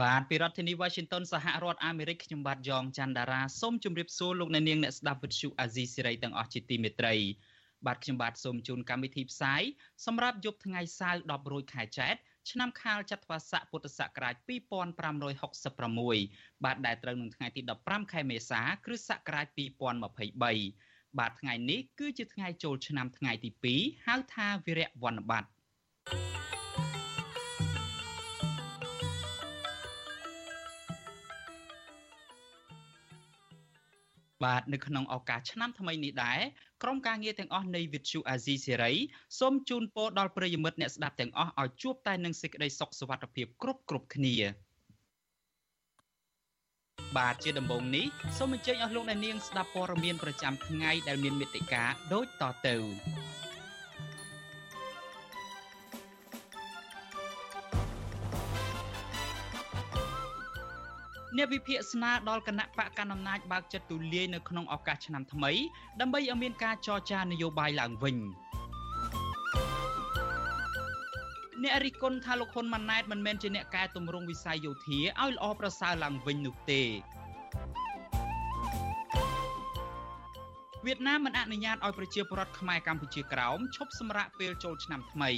បាទពីរដ្ឋធានី Washington សហរដ្ឋអាមេរិកខ្ញុំបាទយ៉ងច័ន្ទដារាសូមជម្រាបសួរលោកអ្នកនាងអ្នកស្ដាប់វិទ្យុអាស៊ីសេរីទាំងអស់ជាទីមេត្រីបាទខ្ញុំបាទសូមជូនកម្មវិធីផ្សាយសម្រាប់យប់ថ្ងៃសៅរ៍10រោចខែចែកឆ្នាំខាលចត្វាស័កពុទ្ធសករាជ2566បាទដែលត្រូវនឹងថ្ងៃទី15ខែមេសាគ្រិស្តសករាជ2023បាទថ្ងៃនេះគឺជាថ្ងៃចូលឆ្នាំថ្ងៃទី2ហៅថាវិរៈវ័នបត្តិ បាទនៅក្នុងឱកាសឆ្នាំថ្មីនេះដែរក្រុមការងារទាំងអស់នៃ Vithu Azizi Serai សូមជូនពរដល់ប្រិយមិត្តអ្នកស្ដាប់ទាំងអស់ឲ្យជួបតែនឹងសេចក្តីសុខសុវត្ថិភាពគ្រប់គ្រប់គ្នាបាទជាដំបូងនេះសូមអញ្ជើញអស់លោកអ្នកនាងស្ដាប់ព័ត៌មានប្រចាំថ្ងៃដែលមានមេត្តាដូចតទៅ អ្នកវិភាគស្នើដល់គណៈបកកណ្ដាលអំណាចបើកចិត្តទូលាយនៅក្នុងឱកាសឆ្នាំថ្មីដើម្បីឲ្យមានការចរចានយោបាយឡើងវិញអ្នករិះគន់ថាលោកហ៊ុនម៉ាណែតមិនមែនជាអ្នកកែតម្រង់វិស័យយោធាឲ្យល្អប្រសើរឡើងវិញនោះទេវៀតណាមមិនអនុញ្ញាតឲ្យប្រជាពលរដ្ឋខ្មែរកម្ពុជាក្រោមឈប់សម្រាកពេលចូលឆ្នាំថ្មី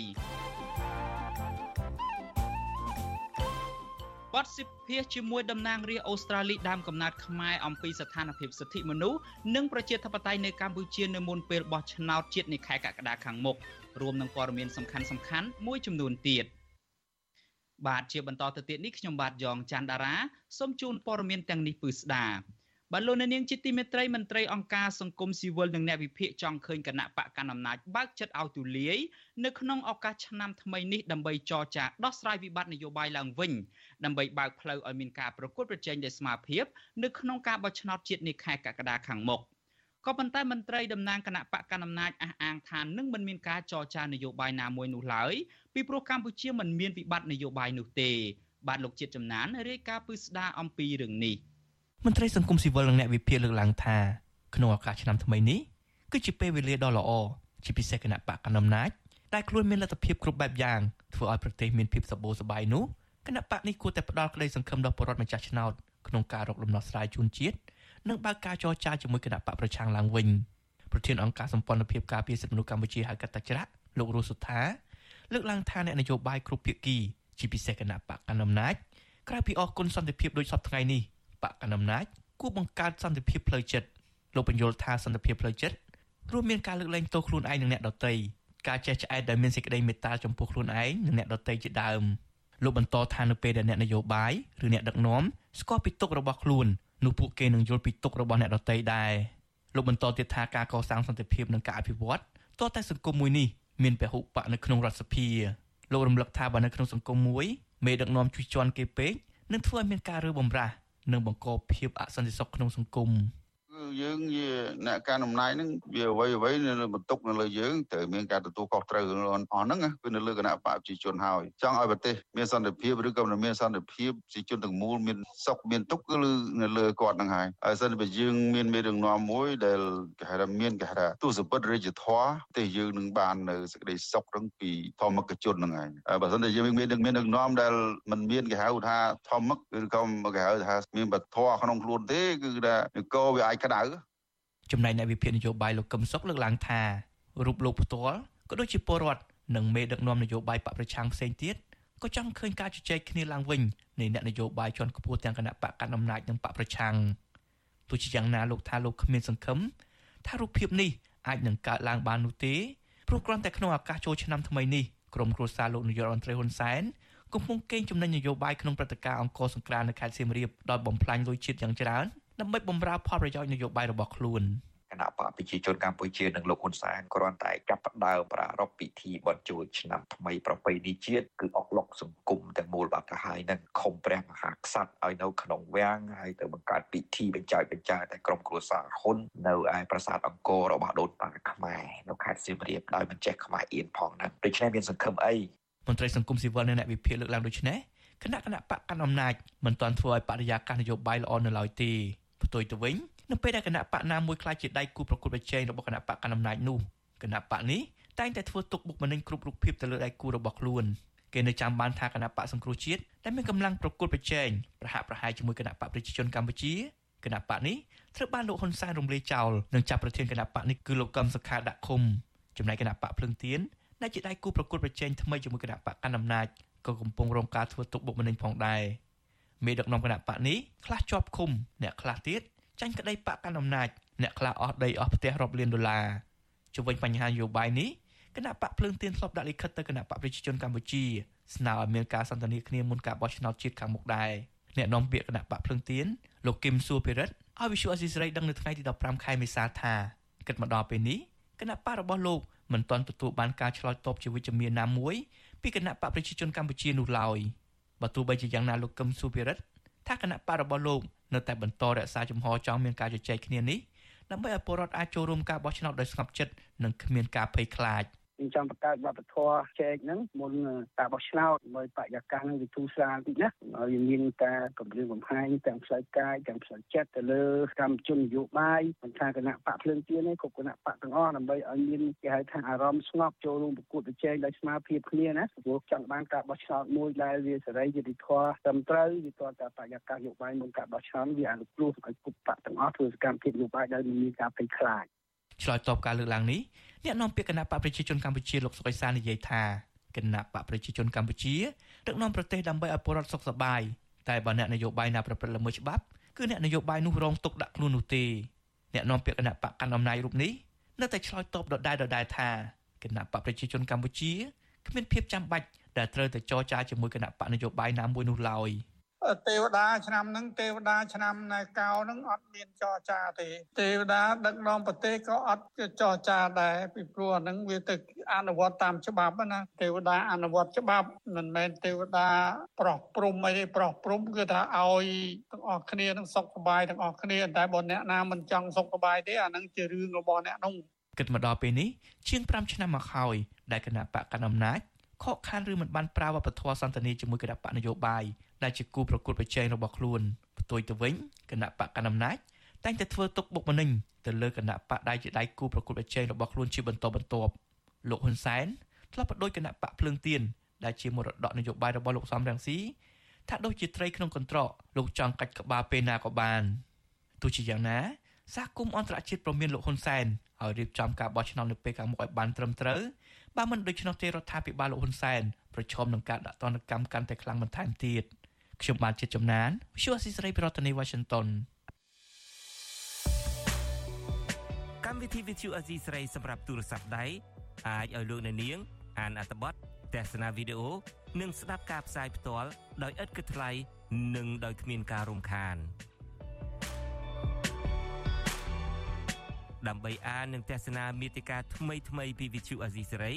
បទសិភាសជាមួយតំណាងរាស្ត្រអូស្ត្រាលីដើមកំណើតខ្មែរអំពីស្ថានភាពសិទ្ធិមនុស្សនិងប្រជាធិបតេយ្យនៅកម្ពុជានៅមុនពេលបោះឆ្នោតជាតិនៅខែកក្កដាខាងមុខរួមនឹងព័ត៌មានសំខាន់សំខាន់មួយចំនួនទៀតបាទជាបន្តទៅទៀតនេះខ្ញុំបាទយ៉ងច័ន្ទដារាសូមជូនព័ត៌មានទាំងនេះពឺស្ដាបាទលោកនាងជាទីមេត្រីមន្ត្រីអង្គការសង្គមស៊ីវិលនិងអ្នកវិភាគចង់ឃើញគណៈបកកណ្ដាលអំណាចបើកចិត្តឲ្យទូលាយនៅក្នុងឱកាសឆ្នាំថ្មីនេះដើម្បីចរចាដោះស្រាយវិបត្តិនយោបាយឡើងវិញ ដើម្បីបើកផ្លូវឲ្យមានការប្រកួតប្រជែងដោយស្មារតីនៅក្នុងការបោះឆ្នោតជាតិនាខែកក្កដាខាងមុខក៏ប៉ុន្តែមន្ត្រីតំណាងគណៈបកកណ្ដាលអំណាចអះអាងថានឹងមិនមានការចរចានយោបាយណាមួយនោះឡើយពីព្រោះកម្ពុជាមិនមានវិបត្តិនយោបាយនោះទេ បាទលោកជាតិចំណានរាយការណ៍ពឹស្ដារអំពីរឿងនេះ–មន្ត្រីសង្គមស៊ីវិលនិងអ្នកវិភាគលើកឡើងថាក្នុងឱកាសឆ្នាំថ្មីនេះគឺជាពេលវេលាដ៏ល្អជាពិសេសគណៈបកកណ្ដាលអំណាចដែលខ្លួនមានលទ្ធភាពគ្រប់បែបយ៉ាងធ្វើឲ្យប្រទេសមានភាពសម្បូរសប្បាយនោះ គណៈបកនេះគួរតែផ្ដល់ក្តីសង្ឃឹមដល់ប្រជាពលរដ្ឋម្ចាស់ឆ្នោតក្នុងការរកដំណោះស្រាយជូនជាតិនិងបើកការចរចាជាមួយគណៈបកប្រឆាំងឡើងវិញប្រធានអង្គការសម្ព័ន្ធភាពការពារសិទ្ធិមនុស្សកម្ពុជាហៅកាត់តាច្រាក់លោករស់សុថាលើកឡើងថាអ្នកនយោបាយគ្រប់ភាគីជាពិសេសគណៈបកកណ្ដាលអំណាចក្រៅពីអរគុណសន្តិភាពដូចសពថ្ងៃនេះបកកណ្ដាលអំណាចគួរបង្កើតសន្តិភាពផ្លូវចិត្តលោកបញ្យល់ថាសន្តិភាពផ្លូវចិត្តរួមមានការលើកលែងទោសខ្លួនឯងនិងអ្នកដទៃការចេះឆ្អែតដែលមានសេចក្តីមេត្តាចំពោះខ្លួនឯងនិងអ្នកដទៃជាដើម លោកបន្តថានៅពេលដែលអ្នកនយោបាយឬអ្នកដឹកនាំស្គាល់ពីទុករបស់ខ្លួននោះពួកគេនឹងយល់ពីទុករបស់អ្នកដទៃដែរលោកបន្តទៀតថាការកសាងសន្តិភាពនិងការអភិវឌ្ឍតតែសង្គមមួយនេះមានពហុបកនៅក្នុងរដ្ឋសភាលោករំលឹកថាបើនៅក្នុងសង្គមមួយមេដឹកនាំជួយជន់គេពេកនឹងធ្វើឲ្យមានការរើបំរាស់និងបង្កភាពអសន្តិសុខក្នុងសង្គមគឺ យើងជាអ្នកការអំណាចហ្នឹងវាអ្វីអ្វីនៅបន្ទុកនៅលើយើងត្រូវមានការទទួលខុសត្រូវអស់ហ្នឹងគឺនៅលើគណៈបព្វជិជនហើយចង់ឲ្យប្រទេសមានសន្តិភាពឬក៏មិនមានសន្តិភាពប្រជាជនទាំងមូលមានសុខមានទុក្ខគឺនៅលើគាត់ហ្នឹងហើយហើយសិនបើយើងមានមេដឹកនាំមួយដែលគេហៅថាមានគេហៅថាទស្សពិតរាជធម៌ទេយើងនឹងបាននៅសេចក្តីសុខហ្នឹងពីធម្មកជនហ្នឹងហើយបើសិនតែយើងមានមានដឹកនាំដែលមិនមានគេហៅថាធម្មកឬក៏គេហៅថាមានបធម៌ក្នុងខ្លួនទេគឺថានគរវាអាចក្តៅចំណែកអ្នកវិភាគនយោបាយលោកកឹមសុខលើកឡើងថារូបលោកផ្ទាល់ក៏ដូចជាពលរដ្ឋនិងមេដឹកនាំនយោបាយបកប្រឆាំងផ្សេងទៀតក៏ចង់ឃើញការជជែកគ្នាឡើងវិញនៃអ្នកនយោបាយជាន់ខ្ពស់ទាំងគណៈបកកណ្ដាលអំណាចនិងបកប្រឆាំងទោះជាយ៉ាងណាលោកថាលោកគ្មានសង្ឃឹមថារូបភាពនេះអាចនឹងកើតឡើងបាននោះទេព្រោះគ្រាន់តែក្នុងឱកាសចូលឆ្នាំថ្មីនេះក្រុមគ្រួសារលោកនាយករដ្ឋមន្ត្រីហ៊ុនសែនកំពុងកេងចំណេញនយោបាយក្នុងព្រឹត្តិការណ៍អង្គរសង្គ្រាមនៅខេត្តសៀមរាបដោយបំផ្លាញលុយជាតិយ៉ាងច្រើន ដើម្បីបម្រើផលប្រយោជន៍នយោបាយរបស់ខ្លួនគណៈបកប្រជាជនកម្ពុជានិងលោកហ៊ុនសែនគ្រាន់តែចាប់ផ្ដើមប្រារព្ធពិធីបន់ជូនឆ្នាំថ្មីប្រពៃណីជាតិគឺអុកឡុកសង្គមទាំងមូលបាត់ទៅហើយនឹងខំព្រះមហាក្សត្រឲ្យនៅក្នុងវាំងហើយទៅបង្កើតពិធីបញ្ចើបញ្ចាតែក្រុមគ្រួសារហ៊ុននៅឯប្រាសាទអង្គររបស់ដូនតាខ្មែរនៅខេត្តសៀមរាបដោយមិនចេះខ្មែរអៀនផងហ្នឹងដូច្នេះមានសង្ឃឹមអីមន្ត្រីសង្គមស៊ីវិលនិងអ្នកវិភាគលើកឡើងដូចនេះគណៈគណៈបកកាន់អំណាចមិនទាន់ធ្វើឲ្យបរិយាកាសនយោបាយល្អនៅឡើយទេ ផ្ទុយទៅវិញនៅពេលដែលគណៈបកណាមួយខ្លាចជាដៃគូប្រកួតប្រជែងរបស់គណៈបកកណ្ដាលអំណាចនោះគណៈបកនេះតែងតែធ្វើទុកបុកម្នេញគ្រប់រូបភាពទៅលើដៃគូរបស់ខ្លួនគេនៅចាំបានថាគណៈបកសង្គ្រោះជាតិដែលមានកម្លាំងប្រកួតប្រជែងប្រហាក់ប្រហែលជាមួយគណៈបកប្រជាជនកម្ពុជាគណៈបកនេះត្រូវបានលោកហ៊ុនសែនរំលាយចោលនិងចាប់ប្រធានគណៈបកនេះគឺលោកកឹមសុខាដាក់ឃុំចំណែកគណៈបកភ្លឹងទៀនដែលជាដៃគូប្រកួតប្រជែងថ្មីជាមួយគណៈបកកណ្ដាលអំណាចក៏កំពុងរងការធ្វើទុកបុកម្នេញផងដែរ មេដឹកនាំគណៈបកនេះខ្លះជាប់ឃុំអ្នកខ្លះទៀតចាញ់ក្តីបកកណ្ដាលអំណាចអ្នកខ្លះអស់ដីអស់ផ្ទះរាប់លានដុល្លារជុំវិញបញ្ហានយោបាយនេះគណៈបកភ្លើងទៀនធ្លាប់ដាក់លិខិតទៅគណៈបកប្រជាជនកម្ពុជាស្នើឲ្យមានការសន្ទនាគ្នាមុនការបោះឆ្នោតជាតិខាងមុខដែរអ្នកនាំពាក្យគណៈបកភ្លើងទៀនលោកគឹមសួរភិរិទ្ធឲ្យវិសុអេស៊ីសរ៉ៃដឹងនៅថ្ងៃទី15ខែមេសាថាគិតមកដល់ពេលនេះគណៈបករបស់លោកមិនទាន់ទទួលបានការឆ្លើយតបជាវិជ្ជមានណាមួយពីគណៈបកប្រជាជនកម្ពុជានោះឡើយ បើទោះបីជាយ៉ាងណាលោកកឹមសុភិរិទ្ធថាគណៈបករបស់លោកនៅតែបន្តរក្សាជំហរចង់មានការជជែកគ្នានេះដើម្បីឲ្យពលរដ្ឋអាចចូលរួមការបោះឆ្នោតដោយស្ងប់ចិត្តនិងគ្មានការភ័យខ្លាច។ ខ្ញុំចង់បង្កើតវប្បធម៌ចែកហ្នឹងមុនការបោះឆ្នោតដើម្បីបរិយាកាសហ្នឹងវាទូស្រាលតិចណាឲ្យមានការកម្រិតកំហែងទាំងផ្លូវកាយទាំងផ្លូវចិត្តទៅលើកម្មជននយោបាយមិនថាគណៈបកភ្លើងទៀនទេគ្រប់គណៈបកទាំងអស់ដើម្បីឲ្យមានគេហៅថាអារម្មណ៍ស្ងប់ចូលរួមប្រកួតប្រជែងដោយស្មារតីគ្នាណាព្រោះចង់បានការបោះឆ្នោតមួយដែលវាសេរីយុត្តិធម៌ត្រឹមត្រូវវាតើតែបរិយាកាសនយោបាយមុនការបោះឆ្នោតវាអនុគ្រោះឲ្យគ្រប់បកទាំងអស់ធ្វើសកម្មភាពនយោបាយដោយមិនមានការភ័យខ្លាចឆ្លើយតបការលើកឡើងនេះ អ្នកនាំពាក្យគណៈបកប្រជាជនកម្ពុជាលោកសុកអេសាននិយាយថាគណៈបកប្រជាជនកម្ពុជាដឹកនាំប្រទេសដើម្បីឲ្យពលរដ្ឋសុខសប្បាយតែបើអ្នកនយោបាយណាប្រព្រឹត្តល្មើសច្បាប់គឺអ្នកនយោបាយនោះរងទុកដាក់ខ្លួននោះទេអ្នកនាំពាក្យគណៈបកកណ្ដាលអំណាចរូបនេះនៅតែឆ្លើយតបដដែលដដែលថាគណៈបកប្រជាជនកម្ពុជាគ្មានភាពចាំបាច់ដែលត្រូវតែចរចាជាមួយគណៈបកនយោបាយណាមួយនោះឡើយ។ ទេវតាឆ្នាំហ្នឹងទេវតាឆ្នាំណែកោហ្នឹងអត់មានចរចាទេ ទេវតាដឹកនាំប្រទេសក៏អត់ចរចាដែរពីព្រោះអាហ្នឹងវាទៅអនុវត្តតាមច្បាប់ណាទេវតាអនុវត្តច្បាប់មិនមែនទេវតាប្រោះព្រំអីទេប្រោះព្រំគឺថាឲ្យទាំងអស់គ្នានឹងសុខសប្បាយទាំងអស់គ្នាតែបើអ្នកណាមិនចង់សុខសប្បាយទេអាហ្នឹងជារឿងរបស់អ្នកនោះគិតមកដល់ពេលនេះជាង5ឆ្នាំមកហើយដែលគណៈបកកណ្ដាលអំណាចខកខានឬមិនបានប្រើវប្បធម៌សន្តានាជាមួយគណៈបកនយោបាយ ដែលជាគូប្រកួតប្រជែងរបស់ខ្លួនផ្ទុយទៅវិញគណៈបកកណ្ដាលអំណាចតែងតែធ្វើទុកបុកម្នេញទៅលើគណៈបកដែលជាដៃគូប្រកួតប្រជែងរបស់ខ្លួនជាបន្តបន្ទាប់លោកហ៊ុនសែនធ្លាប់បដិគណៈបកភ្លើងទៀនដែលជាមរតកនយោបាយរបស់លោកសំរងស៊ីថាដូចជាត្រីក្នុងកន្ត្រកលោកចង់កាច់ក្បាលពេលណាក៏បានទោះជាយ៉ាងណាសហគមន៍អន្តរជាតិប្រមានលោកហ៊ុនសែនឲ្យរៀបចំការបោះឆ្នោតនៅពេលខាងមុខឲ្យបានត្រឹមត្រូវបើមិនដូច្នោះទេរដ្ឋាភិបាលលោកហ៊ុនសែនប្រឈមនឹងការដាក់ទណ្ឌកម្មកាន់តែខ្លាំងបន្ថែមទៀត ខ្ញុំបាទជាចំណាន Visual Assisray ប្រធានាទី Washington កម្មវិធី Visual Assisray សម្រាប់ទូរស័ព្ទដៃអាចឲ្យលោកអ្នកនាង អានអត្ថបទទស្សនាវីដេអូនិងស្ដាប់ការផ្សាយផ្ទាល់ដោយឥតគិតថ្លៃនិងដោយគ្មានការរំខានដើម្បីអាននិងទស្សនាមេតិការថ្មីៗពី Visual Assisray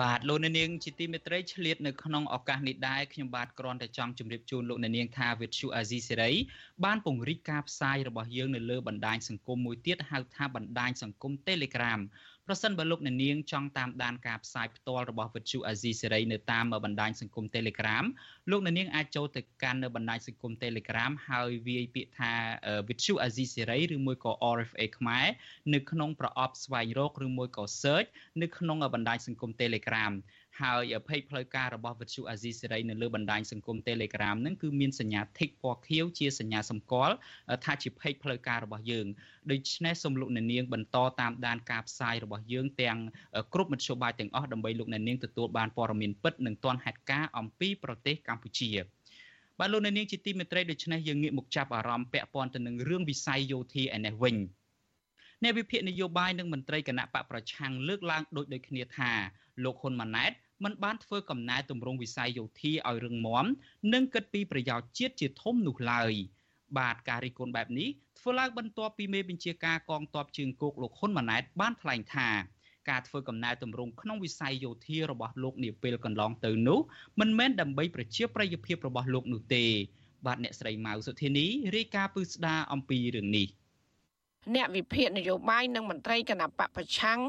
បាទលោកអ្នកនាងជាទីមេត្រីឆ្លៀតនៅក្នុងឱកាសនេះដែរខ្ញុំបាទគ្រាន់តែចង់ជម្រាបជូនលោកអ្នកនាងថាវិទ្យុអាស៊ីសេរីបានពង្រីកការផ្សាយរបស់យើងនៅលើបណ្ដាញសង្គមមួយទៀតហៅថាបណ្ដាញសង្គម Telegram ប្រសិនបើលោកអ្នកនាងចង់តាមដានការផ្សាយផ្ទាល់របស់វិទ្យុអាស៊ីសេរីនៅតាមបណ្ដាញសង្គម Telegram លោកអ្នកនាងអាចចូលទៅកាន់នៅបណ្ដាញសង្គម Telegram ហើយវាយពាក្យថាវិទ្យុអាស៊ីសេរីឬមួយក៏ RFA ខ្មែរនៅក្នុងប្រអប់ស្វែងរកឬមួយក៏ search នៅក្នុងបណ្ដាញសង្គម Telegram ហើយភេកផ្លូវការរបស់វិទ្យុអាស៊ីសេរីនៅលើបណ្ដាញសង្គម Telegram ហ្នឹងគឺមានសញ្ញា tick ពណ៌ខៀវជាសញ្ញាសម្គាល់ថាជាភេកផ្លូវការរបស់យើងដូច្នេះសូមលោកអ្នកនាងបន្តតាមដានការផ្សាយរបស់យើងទាំងគ្រប់មធ្យោបាយទាំងអស់ដើម្បីលោកអ្នកនាងទទួលបានព័ត៌មានពិតនិងទាន់ហេតុការណ៍អំពីប្រទេសកម្ពុជាបាទលោកអ្នកនាងជាទីមេត្រីដូច្នេះយើងងាកមកចាប់អារម្មណ៍ពាក់ព័ន្ធទៅនឹងរឿងវិស័យយោធាឯនេះវិញអ្នកវិភាគនយោបាយនិងមន្ត្រីគណៈបកប្រឆាំងលើកឡើងដូចដូចគ្នាថាលោកហ៊ុនម៉ាណែត មិនបានធ្វើកំណែទម្រង់វិស័យយោធាឲ្យរឹងមាំនិងគិតពីប្រយោជន៍ជាតិជាធំនោះឡើយបាទការរិះគន់បែបនេះធ្វើឡើងបន្ទាប់ពីមេបញ្ជាការកងទ័ពជើងគោកលោកហ៊ុនម៉ាណែតបានថ្លែងថាការធ្វើកំណែទម្រង់ក្នុងវិស័យយោធារបស់លោកនាពេលកន្លងទៅនោះមិនមែនដើម្បីប្រជាប្រិយភាពរបស់លោកនោះទេ បាទអ្នកស្រីម៉ៅសុធានីរាយការណ៍ពឹស្ដារអំពីរឿងនេះ អ្នកវិភាគនយោបាយនិងមន្ត្រីគណៈបកប្រឆាំង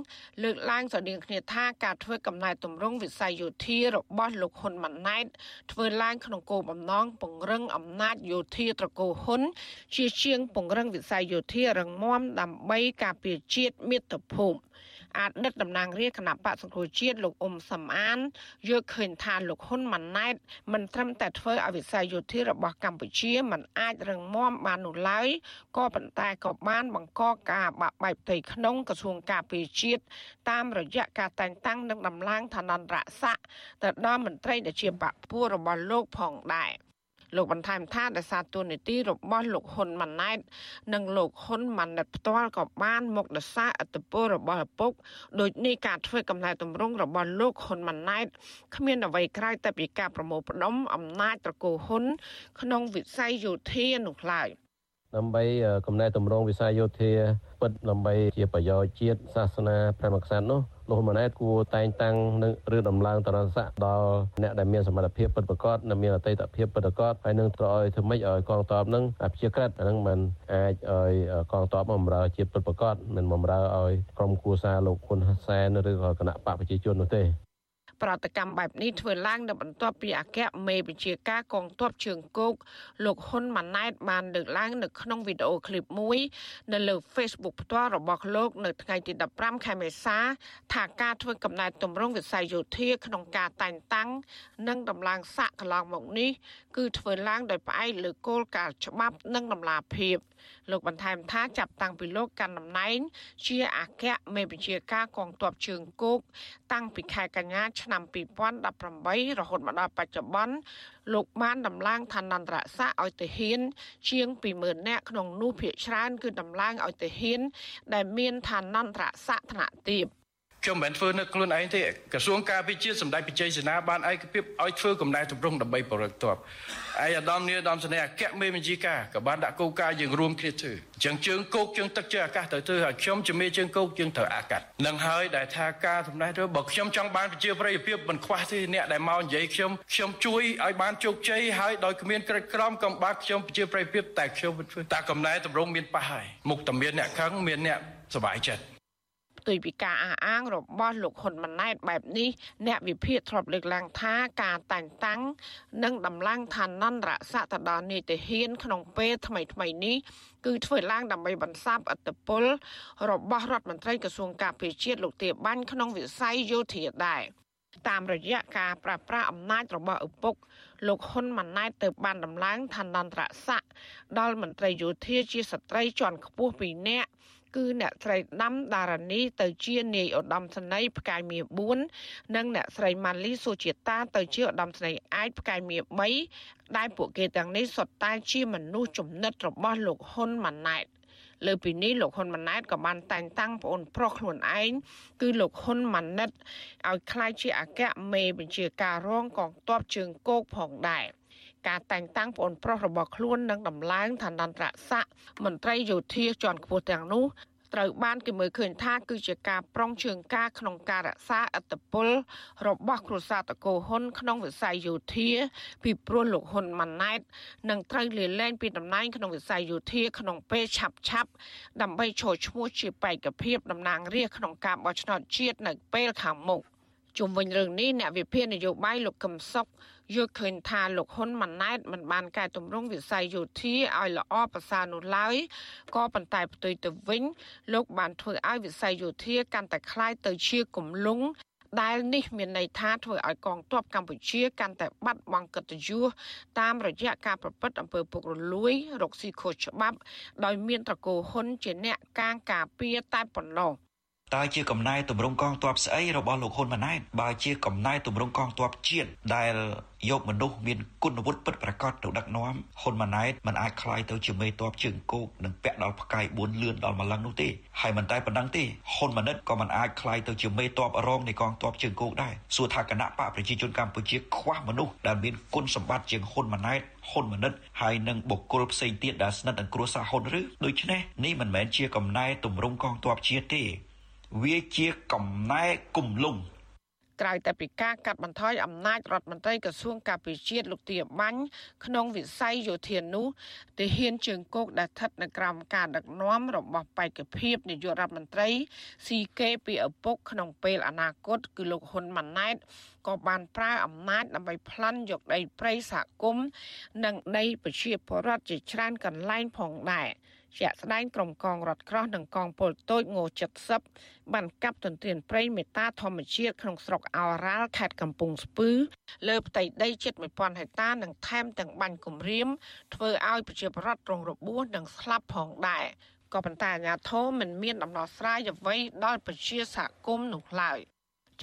លើកឡើងស្រដៀងគ្នាថាការធ្វើកំណែទម្រង់វិស័យយោធារបស់លោកហ៊ុនម៉ាណែតធ្វើឡើងក្នុងគោលបំណងពង្រឹងអំណាចយោធាត្រកូលហ៊ុន ជាជាងពង្រឹងវិស័យយោធារឹងមាំដើម្បីការពារជាតិមាតុភូមិ អតីតតំណាងរាជគណៈបកសង្គ្រោះជាតិលោកអ៊ុំសំអានយល់ឃើញថាលោកហ៊ុនម៉ាណែតមិនត្រឹមតែធ្វើឲ្យវិស័យយោធារបស់កម្ពុជាមិនអាចរឹងមាំបាននោះឡើយក៏ប៉ុន្តែក៏បានបង្កការបាក់បែកផ្ទៃក្នុងក្រសួងការពារជាតិតាមរយៈការតែងតាំងនិងដំឡើងឋានន្តរស័ក្តិទៅដល់មន្ត្រីដែលជាបកពួររបស់លោកផងដែរ។ លោកបន្ថែមថាដោយសារទូនីតិរបស់លោកហ៊ុនម៉ាណែត និងលោកហ៊ុនម៉ាណែតផ្ទាល់ក៏បានមកដសារអត្តពលរបស់ឪពុកដូចនេះការធ្វើកំណែតម្រង់របស់លោកហ៊ុនម៉ាណែតគ្មានអ្វីក្រៅតែពីការប្រមូលផ្ដុំអំណាចត្រកូលហ៊ុនក្នុងវិស័យយោធានោះឡើយ ដើម្បីកំណែតម្រង់វិស័យយោធាពិតដើម្បីជាប្រយោជន៍ជាតិសាសនាព្រះមហាក្សត្រនោះលោកហ៊ុនម៉ាណែតគួរតែងតាំងនឹងឬដំឡើងតរស័កដល់អ្នកដែលមានសមត្ថភាពពិតប្រាកដនិងមានអតីតភាពពិតប្រាកដហើយនឹងត្រូវឲ្យធ្វើម៉េចឲ្យកងទ័ពនឹងព្យាក្រឹតអានឹងមិនអាចឲ្យកងទ័ពបំរើជាពិតប្រាកដមិនបំរើឲ្យក្រុមគូសារលោកហ៊ុនសែនឬក៏គណៈបកប្រជាជននោះទេ ប្រតិកម្មបែបនេះធ្វើឡើងនៅបន្ទាប់ពីអគ្គមេបញ្ជាការកងទ័ពជើងគោកលោកហ៊ុនម៉ាណែតបានលើកឡើងនៅក្នុងវីដេអូឃ្លីបមួយនៅលើ Facebook ផ្ទាល់របស់លោកនៅថ្ងៃទី15ខែមេសាថាការធ្វើកំណែទម្រង់វិស័យយោធាក្នុងការតែងតាំង និងដំឡើងសាកកន្លងមកនេះគឺធ្វើឡើងដោយផ្អែកលើគោលការណ៍ច្បាប់និងដំណាភាពលោកបន្ថែមថាចាប់តាំងពីលោកកាន់តំណែង ជាអគ្គមេបញ្ជាការកងទ័ពជើងគោកតាំងពីខែកញ្ញាឆ្នាំ2018រហូតមកដល់បច្ចុប្បន្នលោកបានដំឡើងឋានន្តរស័ក្តិឲ្យទៅហ៊ាន ជាង20000នាក់ក្នុងនោះភាគច្រើនគឺដំឡើងឲ្យទៅហ៊ាន ដែលមានឋានន្តរស័ក្តិថ្នាក់ទាប ខ្ញុំមិនធ្វើនៅខ្លួនឯងទេក្រសួងការពារជាតិសម្ដេចបច្ចេកសេនាបានឯកភាពឲ្យធ្វើកំណែតម្រង់ដើម្បីបរិបទ័ពឯអាដាមនេះអាដាមស្នេហ៍អគ្គមេបញ្ជាការក៏បានដាក់គោលការណ៍យើងរួមគ្នាធ្វើអញ្ចឹងជើងគោកជើងទឹកជើងអាកាសទៅធ្វើឲ្យខ្ញុំជាមេជើងគោកជើងត្រូវអាកាសនឹងហើយដែលថាការសម្ដែងទៅបើខ្ញុំចង់បានប្រជាប្រិយភាពមិនខ្វះទេអ្នកដែលមកនិយាយខ្ញុំខ្ញុំជួយឲ្យបានជោគជ័យហើយដោយគ្មានក្រិតក្រមក៏បានខ្ញុំប្រជាប្រិយភាពតែខ្ញុំមិនធ្វើតែកំណែតម្រង់មានប៉ះហើយមុខតែមានអ្នកខឹងមានអ្នកសុបាយចិត្ត ផ្ទុយពីការអះអាងរបស់លោកហ៊ុនម៉ាណែតបែបនេះអ្នកវិភាគធ្លាប់លើកឡើងថាការតែងតាំងនិងដំឡើងឋានន្តរស័ក្តិទៅដល់នាយទាហានក្នុងពេលថ្មីថ្មីនេះគឺធ្វើឡើងដើម្បីបន្សាបអត្តពលរបស់រដ្ឋមន្ត្រីក្រសួងការពារជាតិលោកទាបាញ់ក្នុងវិស័យយោធាដែរតាមរយៈការប្រាស្រ័យអំណាចរបស់ឪពុក លោកហ៊ុនម៉ាណែតទៅបានដំឡើងឋានន្តរស័ក្តិដល់មន្ត្រីយោធាជាស្ត្រីជាន់ខ្ពស់2នាក់ គឺអ្នកស្រីដាំដារនីទៅជានាយឧត្តមសេនីយ៍ផ្កាយមាស4និងអ្នកស្រីម៉ាលីសូជាតាទៅជាឧត្តមសេនីយ៍អាយផ្កាយមាស3ដែលពួកគេទាំងនេះសុទ្ធតែជាមនុស្សចំណិតរបស់លោកហ៊ុនម៉ាណែតលើពីនេះលោកហ៊ុនម៉ាណែតក៏បានតែងតាំងប្អូនប្រុសខ្លួនឯងគឺលោកហ៊ុនម៉ាណិតឲ្យក្លាយជាអគ្គមេបញ្ជាការរងកងទ័ពជើងគោកផងដែរ ការតែងតាំងប្អូនប្រុសរបស់ខ្លួននិងដំឡើងឋានន្តរស័ក្តិមន្ត្រីយោធាជាន់ខ្ពស់ទាំងនោះត្រូវបានគេមើលឃើញថាគឺជាការប្រុងជើងការក្នុងការរក្សាអត្តពលរបស់គ្រួសារតកោហ៊ុនក្នុងវិស័យយោធាពីព្រោះលោកហ៊ុនម៉ាណែតនឹងត្រូវលាលែងពីតំណែងក្នុងវិស័យយោធាក្នុងពេលឆាប់ឆាប់ដើម្បីចូលឈ្មោះជាបេក្ខភាពតំណាងរាស្ត្រក្នុងការបោះឆ្នោតជាតិនៅពេលខាងមុខ ជុំវិញរឿងនេះអ្នកវិភាគនយោបាយលោកកឹមសុខយល់ឃើញថាលោកហ៊ុនម៉ាណែតមិនបានកែតម្រង់វិស័យយោធាឲ្យល្អប្រសើរនោះឡើយក៏ប៉ុន្តែផ្ទុយទៅវិញលោកបានធ្វើឲ្យវិស័យយោធាកាន់តែคล้ายទៅជាគំលុង ដែលនេះមានន័យថាធ្វើឲ្យកងទ័ពកម្ពុជាកាន់តែបាត់បង់កិត្តិយសតាមរយៈការប្រព្រឹត្តអំពើពុករលួយរកស៊ីខុសច្បាប់ ដោយមានត្រកូលហ៊ុនជាអ្នកកាងការពារតែប៉ុណ្ណោះ តើជាកំណែតម្រង់កងទ័ពស្អីរបស់លោកហ៊ុនម៉ាណែតបើជាកំណែតម្រង់កងទ័ពជាតិដែលយកមនុស្សមានគុណវុឌ្ឍិពិតប្រាកដទៅដឹកនាំហ៊ុនម៉ាណែតមិនអាចคลายទៅជាមេទ័ពជើងគោកនិងពាក់ដល់ផ្កាយ4លឿនដល់ម្លឹងនោះទេហើយមិនតែប៉ុណ្ណឹងទេហ៊ុនម៉ាណិតក៏មិនអាចคลายទៅជាមេទ័ពរងនៃកងទ័ពជើងគោកដែរសួរថាគណៈបកប្រជាជនកម្ពុជាខ្វះមនុស្សដែលមានគុណសម្បត្តិជាងហ៊ុនម៉ាណែតហ៊ុនម៉ាណិតហើយនិងបុគ្គលផ្សេងទៀតដែលស្និទ្ធនឹងគ្រួសារហ៊ុនឬដូច្នេះនេះមិនមែនជាកំណែតម្រង់កងទ័ពជាតិទេ វាជាកំណែគំលុងក្រៅតែពីការកាត់បន្ថយអំណាចរដ្ឋមន្ត្រីក្រសួងការពារជាតិលោកទាបាញ់ក្នុងវិស័យយោធានោះទាហានជើងគោកដែលស្ថិតនៅក្រោមការដឹកនាំរបស់បេក្ខភាពនាយករដ្ឋមន្ត្រីស៊ីកេពីឪពុកក្នុងពេលអនាគតគឺលោកហ៊ុនម៉ាណែតក៏បានប្រើអំណាចដើម្បីប្លន់យកដីព្រៃសហគមន៍និងដីប្រជាពលរដ្ឋជាច្រើនកន្លែងផងដែរ។ ជាក់ស្ដែងក្រុមកងរថក្រោះនិងកងពលតូចង70បានកាប់ទន្ទ្រានព្រៃមេតាធម្មជាតិក្នុងស្រុកអោរ៉ាល់ខេត្តកំពង់ស្ពឺ លើផ្ទៃដីជិត1000ហិកតានិងថែមទាំងបាញ់គម្រាមធ្វើឲ្យប្រជាពលរដ្ឋរងរបួសនិងស្លាប់ផងដែរក៏ប៉ុន្តែអាជ្ញាធរមិនមានដំណោះស្រាយអ្វីដល់ប្រជាសហគមន៍នោះឡើយ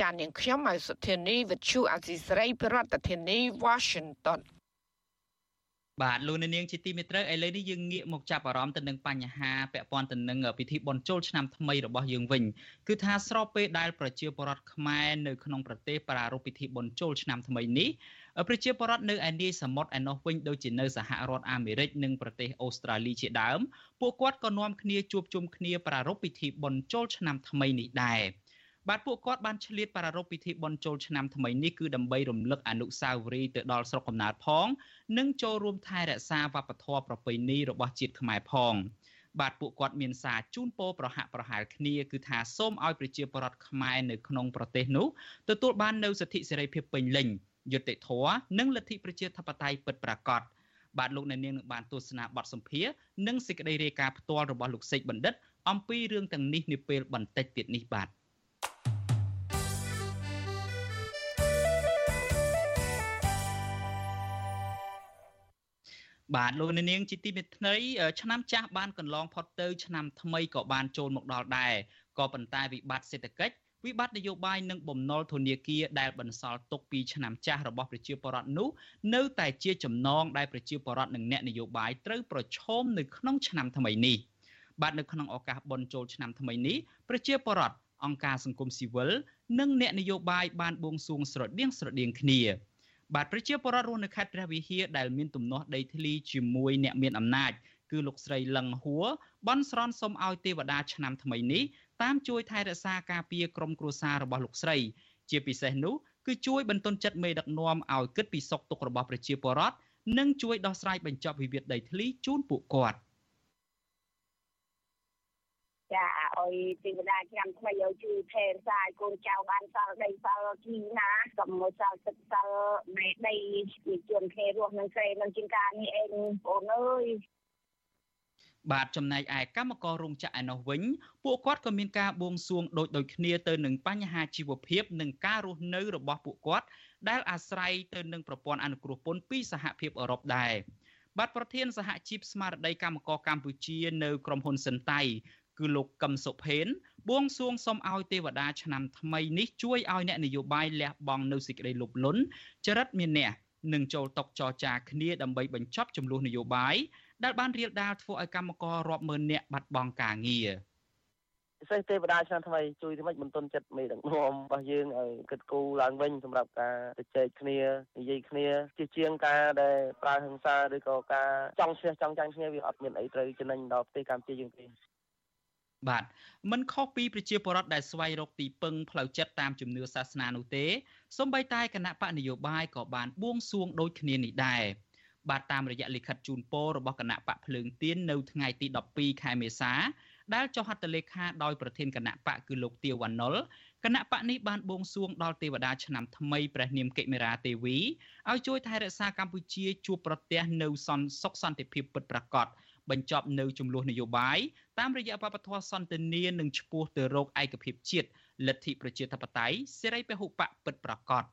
ចាននាងខ្ញុំមកសុធានីវិទ្យុអសីស្រីប្រធានាធិបតី Washington បាទលោកនាងជាទីមេត្រីឥឡូវនេះយើងងាកមកចាប់អារម្មណ៍ទៅនឹងបញ្ហាពាក់ព័ន្ធទៅនឹងពិធីបុណ្យចូលឆ្នាំថ្មីរបស់យើងវិញគឺថាស្របពេលដែលប្រជាពលរដ្ឋខ្មែរនៅក្នុងប្រទេសប្រារព្ធពិធីបុណ្យចូលឆ្នាំថ្មីនេះប្រជាពលរដ្ឋនៅឯនាយសមុទ្រឯណោះវិញដូចជានៅសហរដ្ឋអាមេរិកនិងប្រទេសអូស្ត្រាលីជាដើមពួកគាត់ក៏នាំគ្នាជួបជុំគ្នាប្រារព្ធពិធីបុណ្យចូលឆ្នាំថ្មីនេះដែរបាទពួកគាត់បានឆ្លៀតប្រារព្ធពិធីបុណ្យចូលឆ្នាំថ្មីនេះគឺដើម្បីរំលឹកអនុស្សាវរីយ៍ទៅដល់ស្រុកកំណើតផង និងចូលរួមថែរក្សាវប្បធម៌ប្រពៃណីរបស់ជាតិខ្មែរផងបាទពួកគាត់មានសារជូនពរប្រហាក់ប្រហែលគ្នាគឺថាសូមឲ្យប្រជាពលរដ្ឋខ្មែរនៅក្នុងប្រទេសនោះទទួលបាននូវសិទ្ធិសេរីភាពពេញលេញយុត្តិធម៌និងលទ្ធិប្រជាធិបតេយ្យពិតប្រាកដបាទលោកអ្នកនាងនឹងបានទស្សនាបទសម្ភាសនិងសេចក្តីរាយការណ៍ផ្ទាល់របស់លោកសេកបណ្ឌិតអំពីរឿងទាំងនេះនាពេលបន្តិចទៀតនេះបាទ បាទលោកនាងជាទីមេត្រីឆ្នាំចាស់បានកន្លងផុតទៅឆ្នាំថ្មីក៏បានចូលមកដល់ដែរក៏ប៉ុន្តែវិបត្តិសេដ្ឋកិច្ចវិបត្តិនយោបាយនិងបំណុលធនាគារដែលបន្សល់ទុកពីឆ្នាំចាស់របស់ប្រជាពលរដ្ឋនោះនៅតែជាចំណងដែលប្រជាពលរដ្ឋនិងអ្នកនយោបាយត្រូវប្រឈមនៅក្នុងឆ្នាំថ្មីនេះបាទនៅក្នុងឱកាសបុណ្យចូលឆ្នាំថ្មីនេះប្រជាពលរដ្ឋអង្គការសង្គមស៊ីវិលនិងអ្នកនយោបាយបានបួងសួងស្រដៀងស្រដៀងគ្នា បាទប្រជាពលរដ្ឋរស់នៅខេត្តព្រះវិហារដែលមានទំនាស់ដីធ្លីជាមួយអ្នកមានអំណាចគឺលោកស្រីលឹងហួរបន់ស្រន់សុំឲ្យទេវតាឆ្នាំថ្មីនេះតាមជួយថែរក្សាការពារក្រុមគ្រួសាររបស់លោកស្រី ជាពិសេសនោះគឺជួយបន្ទន់ចិត្តមេដឹកនាំឲ្យគិតពីសុខទុក្ខរបស់ប្រជាពលរដ្ឋនិងជួយដោះស្រាយបញ្ចប់វិវាទដីធ្លីជូនពួកគាត់ ចាឲ្យទេវតាឆ្នាំថ្មីឲ្យជួយថែរក្សាឲ្យកូនចៅបានសល់ដីសល់ជីណាកុំឲ្យសល់ទឹកសល់មេដីជាជនគ្នារស់នឹងស្រីនឹងជាងការនេះឯងបងអើយបាទចំណែកឯកម្មកររោងចក្រឯណោះវិញពួកគាត់ក៏មានការបួងសួងដូចដូចគ្នាទៅនឹងបញ្ហាជីវភាពនិងការរស់នៅរបស់ពួកគាត់ដែលអាស្រ័យទៅនឹងប្រព័ន្ធអនុគ្រោះពន្ធពីសហភាពអឺរ៉ុបដែរបាទប្រធានសហជីពស្មារតីកម្មករកម្ពុជានៅក្រុមហ៊ុនសិនតៃ គឺលោកកឹមសុផេនបួងសួងសុំឲ្យទេវតាឆ្នាំថ្មីនេះជួយឲ្យអ្នកនយោបាយលះបង់នៅសេចក្តីលោភលន់ចរិតមានអ្នកនឹងចូលតុចរចាគ្នាដើម្បីបញ្ចប់ចំនួននយោបាយដែលបានរៀលដាលធ្វើឲ្យកម្មកររាប់ម៉ឺននាក់បាត់បង់ការងារពិសេសទេវតាឆ្នាំថ្មីជួយធ្វើម៉េចបន្ទន់ចិត្តមេដឹកនាំរបស់យើងឲ្យគិតគូរឡើងវិញសម្រាប់ការទៅចែកគ្នានិយាយគ្នាជាជាងការដែលប្រើហិង្សាឬក៏ការចង់ឈ្នះចង់ចាញ់គ្នាវាអត់មានអីត្រូវចំណេញដល់ប្រទេសកម្ពុជាយើងទេ បាទមិនខុសពីប្រជាពលរដ្ឋដែលស្វែងរកទីពឹងផ្លូវចិត្តតាមជំនឿសាសនានោះទេសូម្បីតែគណៈបកនយោបាយក៏បានបួងសួងដូចគ្នានេះដែរបាទតាមរយៈលិខិតជូនពររបស់គណៈបកភ្លើងទៀននៅថ្ងៃទី12ខែមេសាដែលចុះហត្ថលេខាដោយប្រធានគណៈបកគឺលោកទាវវណ្ណុលគណៈបកនេះបានបួងសួងដល់ទេវតាឆ្នាំថ្មីព្រះនាមកិមេរាទេវីឲ្យជួយថែរក្សាកម្ពុជាជួបប្រទះនៅសន្តិសុខសន្តិភាពពិតប្រាកដ បញ្ចប់នៅចំនួននយោបាយតាមរយៈបព្វធម៌សន្តិនិកនិងឈ្មោះទៅរកឯកភាពជាតិលទ្ធិប្រជាធិបតេយ្យសេរីពហុបកពិតប្រាកដ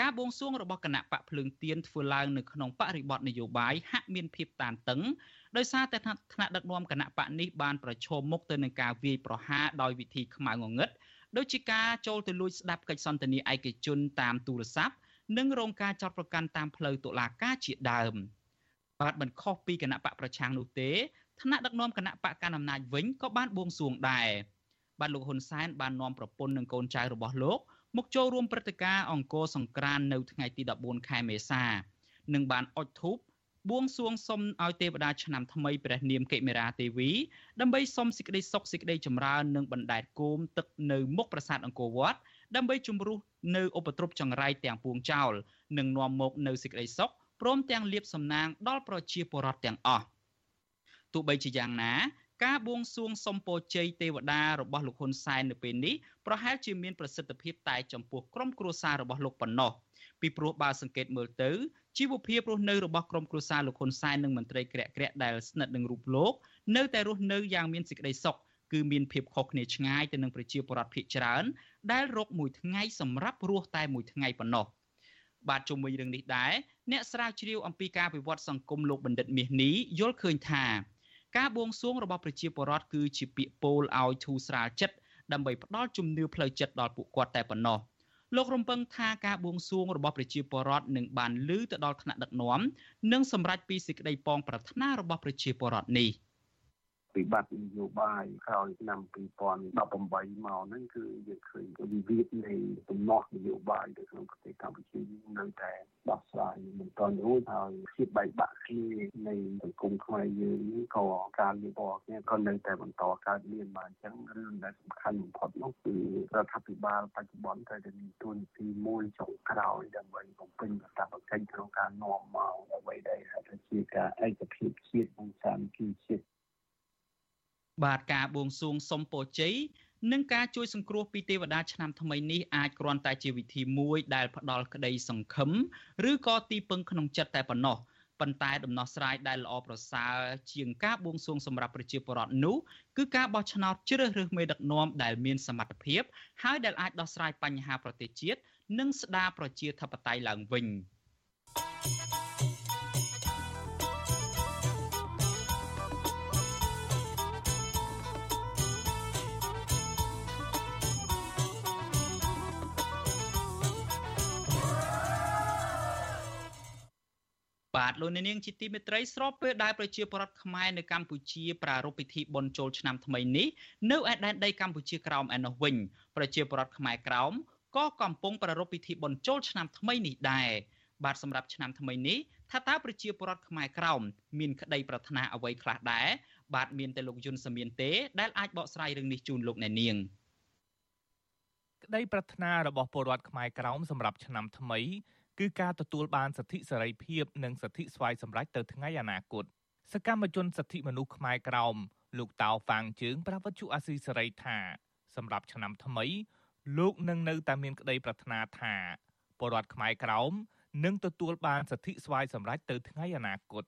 ការបួងសួងរបស់គណៈបកភ្លើងទៀនធ្វើឡើងនៅក្នុងបរិបទនយោបាយហាក់មានភាពតានតឹងដោយសារតែថ្នាក់ដឹកនាំគណៈបកនេះបានប្រឈមមុខទៅនឹងការវាយប្រហារដោយវិធីខ្មៅងងឹតដូចជាការចូលទៅលួចស្ដាប់កិច្ចសន្ទនាឯកជនតាមទូរស័ព្ទនិងរងការចោទប្រកាន់តាមផ្លូវតុលាការជាដើម បាទមិនខុសពីគណៈបកប្រឆាំងនោះទេថ្នាក់ដឹកនាំគណៈបកកណ្ដាលអំណាចវិញក៏បានបួងសួងដែរបាទលោកហ៊ុនសែនបាននាំប្រពន្ធនិងកូនចៅរបស់លោកមកចូលរួមព្រឹត្តិការណ៍អង្គរសង្ក្រាននៅថ្ងៃទី14ខែមេសានិងបានអុជធូបបួងសួងសុំឲ្យទេវតាឆ្នាំថ្មីព្រះនាមកិមេរាទេវីដើម្បីសុំសេចក្តីសុខសេចក្តីចម្រើននិងបណ្ដែតគោមទឹកនៅមុខប្រាសាទអង្គរវត្តដើម្បីជំរុះនៅឧបទ្រពចង្រៃទាំងពួងចោលនិងនាំមកនៅសេចក្តីសុខ ព្រមទាំងលៀបសំណាងដល់ប្រជាពលរដ្ឋទាំងអស់ទោះបីជាយ៉ាងណា ការបួងសួងសុំពរជ័យទេវតារបស់លោកហ៊ុនសែននៅពេលនេះប្រហែលជាមានប្រសិទ្ធភាពតែចំពោះក្រុមគ្រួសាររបស់លោកប៉ុណ្ណោះពីព្រោះបើសង្កេតមើលទៅជីវភាពរស់នៅរបស់ក្រុមគ្រួសារលោកហ៊ុនសែននិងមន្ត្រីក្រាក់ក្រាក់ដែលស្និទ្ធនឹងរូបលោកនៅតែរស់នៅយ៉ាងមានសេចក្តីសុខគឺមានភាពខុសគ្នាឆ្ងាយទៅនឹងប្រជាពលរដ្ឋភាគច្រើនដែលរកមួយថ្ងៃសម្រាប់រស់តែមួយថ្ងៃប៉ុណ្ណោះ បាទជុំវិញរឿងនេះដែរអ្នកស្រាវជ្រាវអំពីការវិវត្តសង្គមលោកបណ្ឌិតមាសនេះយល់ឃើញថា ការបួងសួងរបស់ប្រជាពលរដ្ឋគឺជាពាក្យពោលឲ្យធូរស្រាលចិត្តដើម្បីផ្ដល់ជំនឿផ្លូវចិត្តដល់ពួកគាត់តែប៉ុណ្ណោះលោករំពឹងថាការបួងសួងរបស់ប្រជាពលរដ្ឋនឹងបានលើទៅដល់ថ្នាក់ដឹកនាំនិងសម្រេចពីសេចក្តីប៉ងប្រាថ្នារបស់ប្រជាពលរដ្ឋនេះ។ វិបត្តិនយោបាយក្រោយឆ្នាំ2018មកហ្នឹងគឺយើងឃើញវិវាទនៃទំនាស់នយោបាយនៅក្នុងប្រទេសកម្ពុជានៅតែដោះស្រាយមិនទាន់រួចហើយភាពបែកបាក់គ្នានៃសង្គមខ្មែរយើងនេះក៏ការលៀបពណ៌គ្នាក៏នៅតែបន្តកើតមានមកអញ្ចឹងរឿងដែលសំខាន់បំផុតនោះគឺរដ្ឋាភិបាលបច្ចុប្បន្នត្រូវតែមានទួនាទីមួយចុងក្រោយដើម្បីបំពេញកាតព្វកិច្ចក្នុងការនាំមកអ្វីដែលហៅថាជាការឯកភាពជាតិនិងសាមគ្គីជាតិ បាទការបួងសួងសុំពរជ័យនិងការជួយសង្គ្រោះពីទេវតាឆ្នាំថ្មីនេះអាចគ្រាន់តែជាវិធីមួយដែលផ្ដល់ក្តីសង្ឃឹមឬក៏ទីពឹងក្នុងចិត្តតែប៉ុណ្ណោះប៉ុន្តែដំណោះស្រាយដែលល្អប្រសើរជាងការបួងសួងសម្រាប់ប្រជាពលរដ្ឋនោះគឺការបោះឆ្នោតជ្រើសរើសមេដឹកនាំដែលមានសមត្ថភាព ហើយដែលអាចដោះស្រាយបញ្ហាប្រទេសជាតិនិងស្ដារប្រជាធិបតេយ្យឡើងវិញ។ បាទលោកនាងជាទីមេត្រីស្របពេលដែលប្រជាពលរដ្ឋខ្មែរនៅកម្ពុជាប្រារព្ធពិធីបុណ្យចូលឆ្នាំថ្មីនេះនៅឯដែនដីកម្ពុជាក្រោមឯណោះវិញប្រជាពលរដ្ឋខ្មែរក្រោមក៏កំពុងប្រារព្ធពិធីបុណ្យចូលឆ្នាំថ្មីនេះដែរបាទសម្រាប់ឆ្នាំថ្មីនេះថាតើប្រជាពលរដ្ឋខ្មែរក្រោមមានក្តីប្រាថ្នាអ្វីខ្លះដែរបាទមានតែលោកយុនសមៀនទេដែលអាចបកស្រាយរឿងនេះជូនលោកអ្នកនាងក្តីប្រាថ្នារបស់ពលរដ្ឋខ្មែរក្រោមសម្រាប់ឆ្នាំថ្មី គឺការទទួលបានសិទ្ធិសេរីភាពនិងសិទ្ធិស្វ័យសម្រេចទៅថ្ងៃអនាគតសកម្មជនសិទ្ធិមនុស្សខ្មែរក្រោមលោកតៅហ្វាងជើងប្រវត្តិជអាស៊ីសេរីថាសម្រាប់ឆ្នាំថ្មីលោកនឹងនៅតែមានក្តីប្រាថ្នាថាពលរដ្ឋខ្មែរក្រោមនឹងទទួលបានសិទ្ធិស្វ័យសម្រេចទៅថ្ងៃអនាគត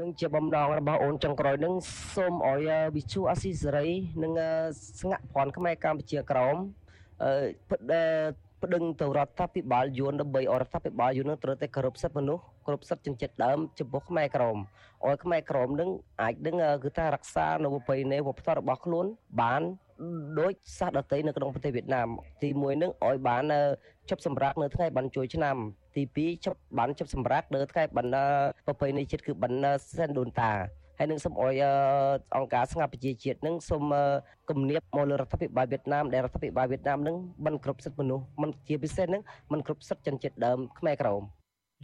នឹងជាបំដងរបស់អូនចុងក្រោយនឹងសូមឲ្យវិជូអាស៊ីសេរីនិងស្ងាក់ភ័ណ្ឌខ្មែរកម្ពុជាក្រមអឺ ប្តឹងទៅរដ្ឋាភិបាលយួនដើម្បីឲ្យរដ្ឋាភិបាលយួននឹងត្រូវតែគោរពសិទ្ធិមនុស្សគោរពសិទ្ធិជនជាតិដើមចំពោះខ្មែរក្រមឲ្យខ្មែរក្រមនឹងអាចនឹងគឺថារក្សានៅប្រពៃណីវប្បធម៌របស់ខ្លួនបានដោយសាសដតីនៅក្នុងប្រទេសវៀតណាមទី1នឹងឲ្យបានជប់សម្រាប់នៅថ្ងៃបានជួយឆ្នាំទី2ជប់បានជប់សម្រាប់នៅថ្ងៃបានប្រពៃណីជាតិគឺបានសែនដូនតា ហើយនឹងសូមអោយអង្គការស្ងាត់ប្រជាជាតិនឹងសូមគំនាបមកលើរដ្ឋាភិបាលវៀតណាមដែលរដ្ឋាភិបាលវៀតណាមនឹងមិនគ្រប់សិទ្ធិមនុស្សមិនជាពិសេសនឹងមិនគ្រប់សិទ្ធិជនជាតិដើមខ្មែរក្រម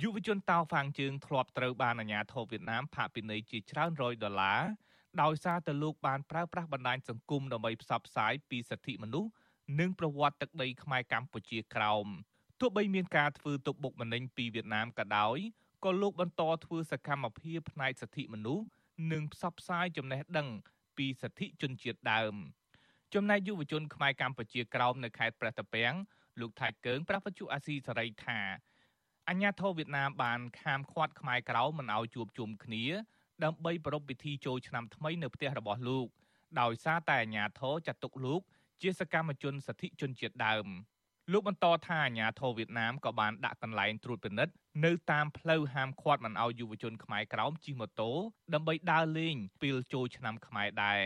យុវជនតៅហ្វាងជើងធ្លាប់ត្រូវបានអាជ្ញាធរវៀតណាមផាកពិន័យជាច្រើនរយដុល្លារដោយសារតែលោកបានប្រើប្រាស់បណ្ដាញសង្គមដើម្បីផ្សព្វផ្សាយពីសិទ្ធិមនុស្សនិងប្រវត្តិទឹកដីខ្មែរកម្ពុជាក្រោមទោះបីមានការធ្វើទុកបុកម្នេញពីវៀតណាមក៏ដោយក៏លោកបន្តធ្វើសកម្មភាពផ្នែកសិទ្ធិមនុស្ស និងផ្សព្វផ្សាយចំណេះដឹងពីសិទ្ធិជនជាតិដើមចំណែកយុវជនខ្មែរកម្ពុជាក្រោមនៅខេត្តព្រះតាពាំងលោកថៃកើងប្រពន្ធអាស៊ីសេរីថាអញ្ញាធិបតេយ្យវៀតណាមបានខាមឃាត់ខ្មែរក្រោមមិនឲ្យជួបជុំគ្នា ដើម្បីប្រារព្ធពិធីចូលឆ្នាំថ្មីនៅផ្ទះរបស់លោក ដោយសារតែអាញាធរចាត់ទុកលោក ជាសកម្មជនសិទ្ធិជនជាតិដើម លោកបន្តថាអាញាធរវៀតណាមក៏បានដាក់កន្លែងត្រួតពិនិត្យនៅតាមផ្លូវហាមឃាត់មិនឲ្យយុវជនខ្មែរក្រោមជិះម៉ូតូដើម្បីដើរលេងពេលចូលឆ្នាំខ្មែរដែរ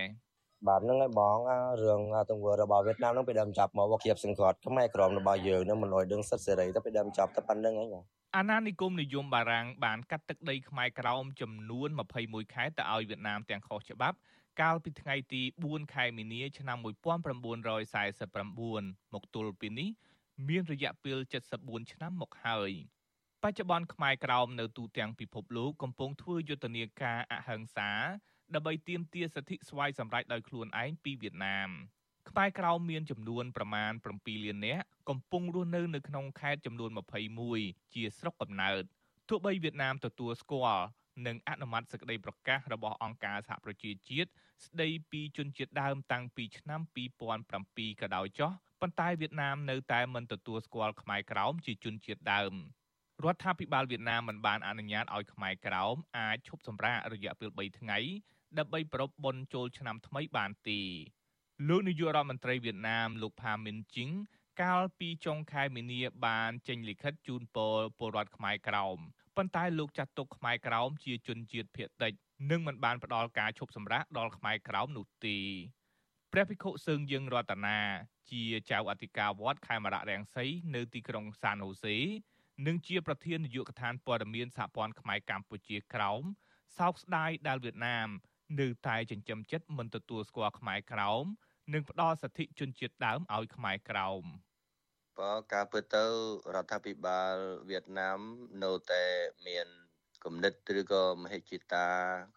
បាទហ្នឹងហើយបងរឿងទង្វើរបស់វៀតណាមហ្នឹងពីដើមចាប់មកវាគៀបសង្កត់ខ្មែរក្រមរបស់យើងហ្នឹងមិនអោយដឹងសិទ្ធិសេរីទៅពីដើមចាប់តែប៉ុណ្្នឹងហើយបងអាណានិគមនិយមបារាំងបានកាត់ទឹកដីខ្មែរក្រោមចំនួន21ខេត្តទៅឲ្យវៀតណាមទាំងខុសច្បាប់កាលពីថ្ងៃទី4ខែមីនាឆ្នាំ1949មកទល់ពេលនេះ មានរយៈពេល74ឆ្នាំមកហើយបច្ចុប្បន្នខ្មែរក្រោមនៅទូទាំងពិភពលោកកំពុងធ្វើយុទ្ធនាការអហិង្សាដើម្បីទាមទារសិទ្ធិស្វ័យសម្រេចដោយខ្លួនឯងពីវៀតណាមខ្មែរក្រោមមានចំនួនប្រមាណ7លាននាក់កំពុងរស់នៅនៅក្នុងខេត្តចំនួន21ជាស្រុកកំណើតទោះបីវៀតណាមទទួលស្គាល់និងអនុម័តសេចក្តីប្រកាសរបស់អង្គការសហប្រជាជាតិស្តីពីជនជាតិដើមតាំងពីឆ្នាំ2007ក៏ដោយចោះ ប៉ុន្តែវៀតណាមនៅតែមិនទទួលស្គាល់ខ្មែរក្រោមជាជនជាតិដើមរដ្ឋាភិបាលវៀតណាមមិនបានអនុញ្ញាតឲ្យខ្មែរក្រោមអាចឈប់សម្រាករយៈពេល3ថ្ងៃដើម្បីប្រពបុណ្យចូលឆ្នាំថ្មីបានទេលោកនាយករដ្ឋមន្ត្រីវៀតណាមលោកផាមីនជីងកាលពីចុងខែមីនាបានចេញលិខិតជូនពរពលរដ្ឋខ្មែរក្រោមប៉ុន្តែលោកចាត់ទុកខ្មែរក្រោមជាជនជាតិភាគតិចនិងមិនបានផ្ដល់ការឈប់សម្រាកដល់ខ្មែរក្រោមនោះទេ ព្រះភិក្ខុសឹងយើងរតនាជាចៅអធិការវត្តខេមរៈរាំងសីនៅទីក្រុងសានហូសេនិងជាប្រធាននាយកដ្ឋានព័ត៌មានសហព័ន្ធខ្មែរកម្ពុជាក្រោមសោកស្ដាយដែលវៀតណាម នៅតែចិញ្ចឹមចិត្តមិនទទួលស្គាល់ខ្មែរក្រោមនិងផ្ដល់សិទ្ធិជនជាតិដើមឲ្យខ្មែរក្រោមបើការពិតទៅរដ្ឋាភិបាលវៀតណាមនៅតែមានគំនិតឬក៏មហិច្ឆតា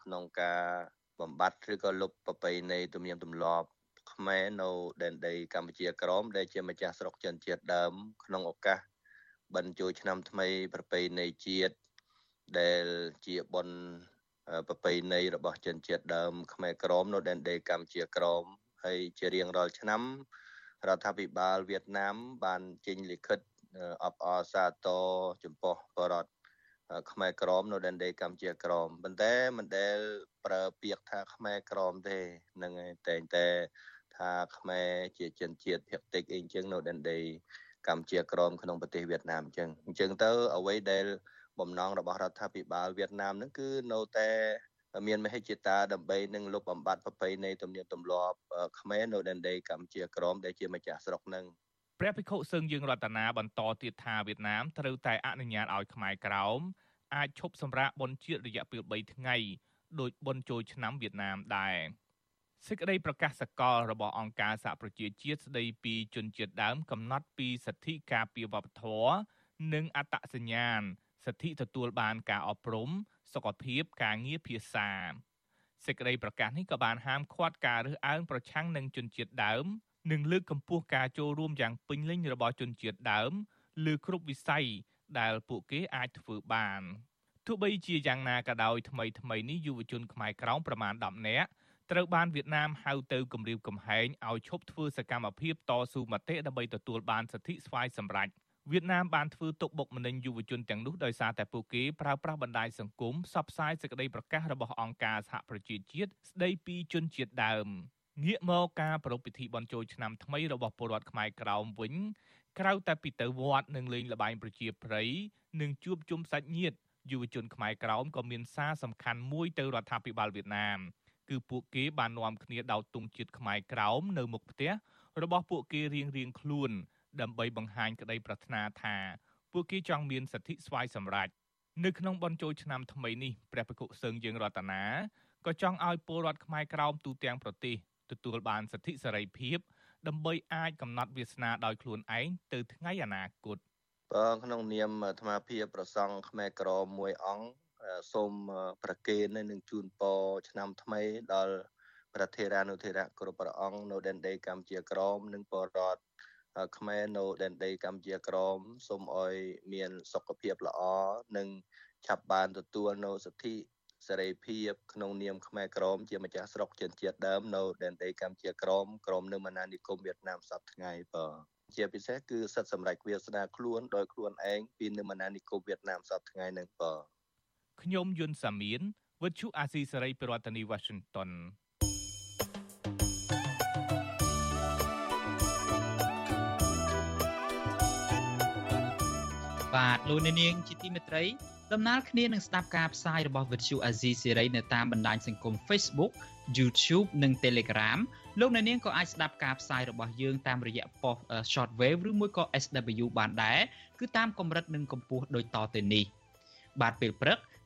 ក្នុងការបំបត្តិឬក៏លុបប្រពៃណីទំនៀមទម្លាប់ ខ្មែរនៅដែនដីកម្ពុជាក្រមដែលជាម្ចាស់ស្រុកចិនជាតិដើម ក្នុងឱកាសបិណ្ឌចូលឆ្នាំថ្មីប្រពៃណីជាតិដែលជាបុណ្យប្រពៃណីរបស់ជនជាតិដើម ខ្មែរក្រមនៅដែនដីកម្ពុជាក្រមហើយជារៀងរាល់ឆ្នាំរដ្ឋាភិបាលវៀតណាម បានចេញលិខិតអបអរសាទរចំពោះបរដ្ឋខ្មែរក្រមនៅដែនដីកម្ពុជាក្រមប៉ុន្តែមិនដែលប្រើពាក្យថាខ្មែរក្រមទេនឹងតែងតែ ថាខ្មែរជាជនជាតិភាគតិចអីអញ្ចឹងនៅដែនដីកម្ពុជាក្រមក្នុងប្រទេសវៀតណាមអញ្ចឹងអញ្ចឹងទៅអ្វីដែលបំណងរបស់រដ្ឋាភិបាលវៀតណាមហ្នឹងគឺនៅតែមានមហិច្ឆតាដើម្បីនឹងលុបបំបត្តិប្រពៃណីទំនៀមទម្លាប់ខ្មែរនៅដែនដីកម្ពុជាក្រមដែលជាម្ចាស់ស្រុកនឹងព្រះភិក្ខុសឹងយើងរតនាបន្តទៀតថាវៀតណាមត្រូវតែអនុញ្ញាតឲ្យខ្មែរក្រោមអាចឈប់សម្រាកបុណ្យជាតិរយៈពេល3ថ្ងៃដោយបុណ្យចូលឆ្នាំវៀតណាមដែរ សេចក្តីប្រកាសសកលរបស់អង្គការសហប្រជាជាតិស្តីពីជនជាតិដើមកំណត់ពីសិទ្ធិការពារវប្បធម៌និងអត្តសញ្ញាណសិទ្ធិទទួលបានការអប់រំសុខភាពការងារភាសាសេចក្តីប្រកាសនេះក៏បានហាមឃាត់ការរើសអើងប្រឆាំងនឹងជនជាតិដើម និងលើកកម្ពស់ការចូលរួមយ៉ាងពេញលេញរបស់ជនជាតិដើមលើគ្រប់វិស័យដែលពួកគេអាចធ្វើបានទោះបីជាយ៉ាងណាក៏ដោយថ្មីថ្មីនេះយុវជនខ្មែរក្រោមប្រមាណ10នាក់ ត្រូវបានវៀតណាមហៅទៅគម្រាមកំហែងឲ្យឈប់ធ្វើសកម្មភាពតស៊ូមតិដើម្បីទទួលបានសិទ្ធិស្វ័យសម្រេចវៀតណាមបានធ្វើទុកបុកម្នេញយុវជនទាំងនោះដោយសារតែពួកគេប្រើប្រាស់បណ្ដាញសង្គមផ្សព្វផ្សាយសេចក្តីប្រកាសរបស់អង្គការសហប្រជាជាតិស្តីពីជនជាតិដើមងាកមកការប្រារព្ធពិធីបុណ្យចូលឆ្នាំថ្មីរបស់ពលរដ្ឋខ្មែរក្រោមវិញក្រៅតែពីទៅវត្តនិងលេងល្បែងប្រជាប្រិយនិងជួបជុំសាច់ញាតិយុវជនខ្មែរក្រោមក៏មានសារសំខាន់មួយទៅរដ្ឋាភិបាលវៀតណាម គឺពួកគេបាននាំគ្នាដោតទង់ជាតិខ្មែរក្រោមនៅមុខផ្ទះរបស់ពួកគេរៀងរៀងខ្លួន ដើម្បីបង្ហាញក្តីប្រាថ្នាថាពួកគេចង់មានសិទ្ធិស្វ័យសម្រេចនៅក្នុងបនចូលឆ្នាំថ្មីនេះព្រះភិក្ខុសឹងយើងរតនាក៏ចង់ឲ្យពលរដ្ឋខ្មែរក្រោមទូទាំងប្រទេសទទួលបានសិទ្ធិសេរីភាព ដើម្បីអាចកំណត់វាសនាដោយខ្លួនឯងទៅថ្ងៃអនាគតបើក្នុងនាមអាត្មាភាពប្រសង់ខ្មែរក្រមមួយអង្គ សូមប្រគេននិងជូនពរឆ្នាំថ្មីដល់ប្រធារានុធិរៈគ្រប់ព្រះអង្គនៅដែនដីកម្ពុជាក្រមនិងបរដ្ឋខ្មែរនៅដែនដីកម្ពុជាក្រមសូមឲ្យមានសុខភាពល្អនិងឆាប់បានទទួលនៅសិទ្ធិសេរីភាពក្នុងនាមខ្មែរក្រមជាម្ចាស់ស្រុកចិនជាតិដើមនៅដែនដីកម្ពុជាក្រមក្រមនៅមណានិគមវៀតណាមសប្តាហ៍ថ្ងៃបើជាពិសេសគឺសិទ្ធិសម្រេចវាសនាខ្លួនដោយខ្លួនឯងពីនៅមណានិគមវៀតណាមសប្តាហ៍ថ្ងៃនឹងបើ ខ្ញុំយុនសាមៀនវិទ្យុអាស៊ីសេរីប្រធានាធិបតី Washington បាទលោកអ្នកនាងជាទីមេត្រីដំណើរគ្នានឹងស្ដាប់ការផ្សាយរបស់វិទ្យុអាស៊ីសេរីនៅតាមបណ្ដាញសង្គម Facebook YouTube និង Telegram លោកអ្នកនាងក៏អាចស្ដាប់ការផ្សាយរបស់យើងតាមរយៈប៉ុស Shortwave ឬមួយក៏ SW បានដែរគឺតាមកម្រិតនិងកម្ពស់ដូចតទៅនេះបាទពេលព្រឹក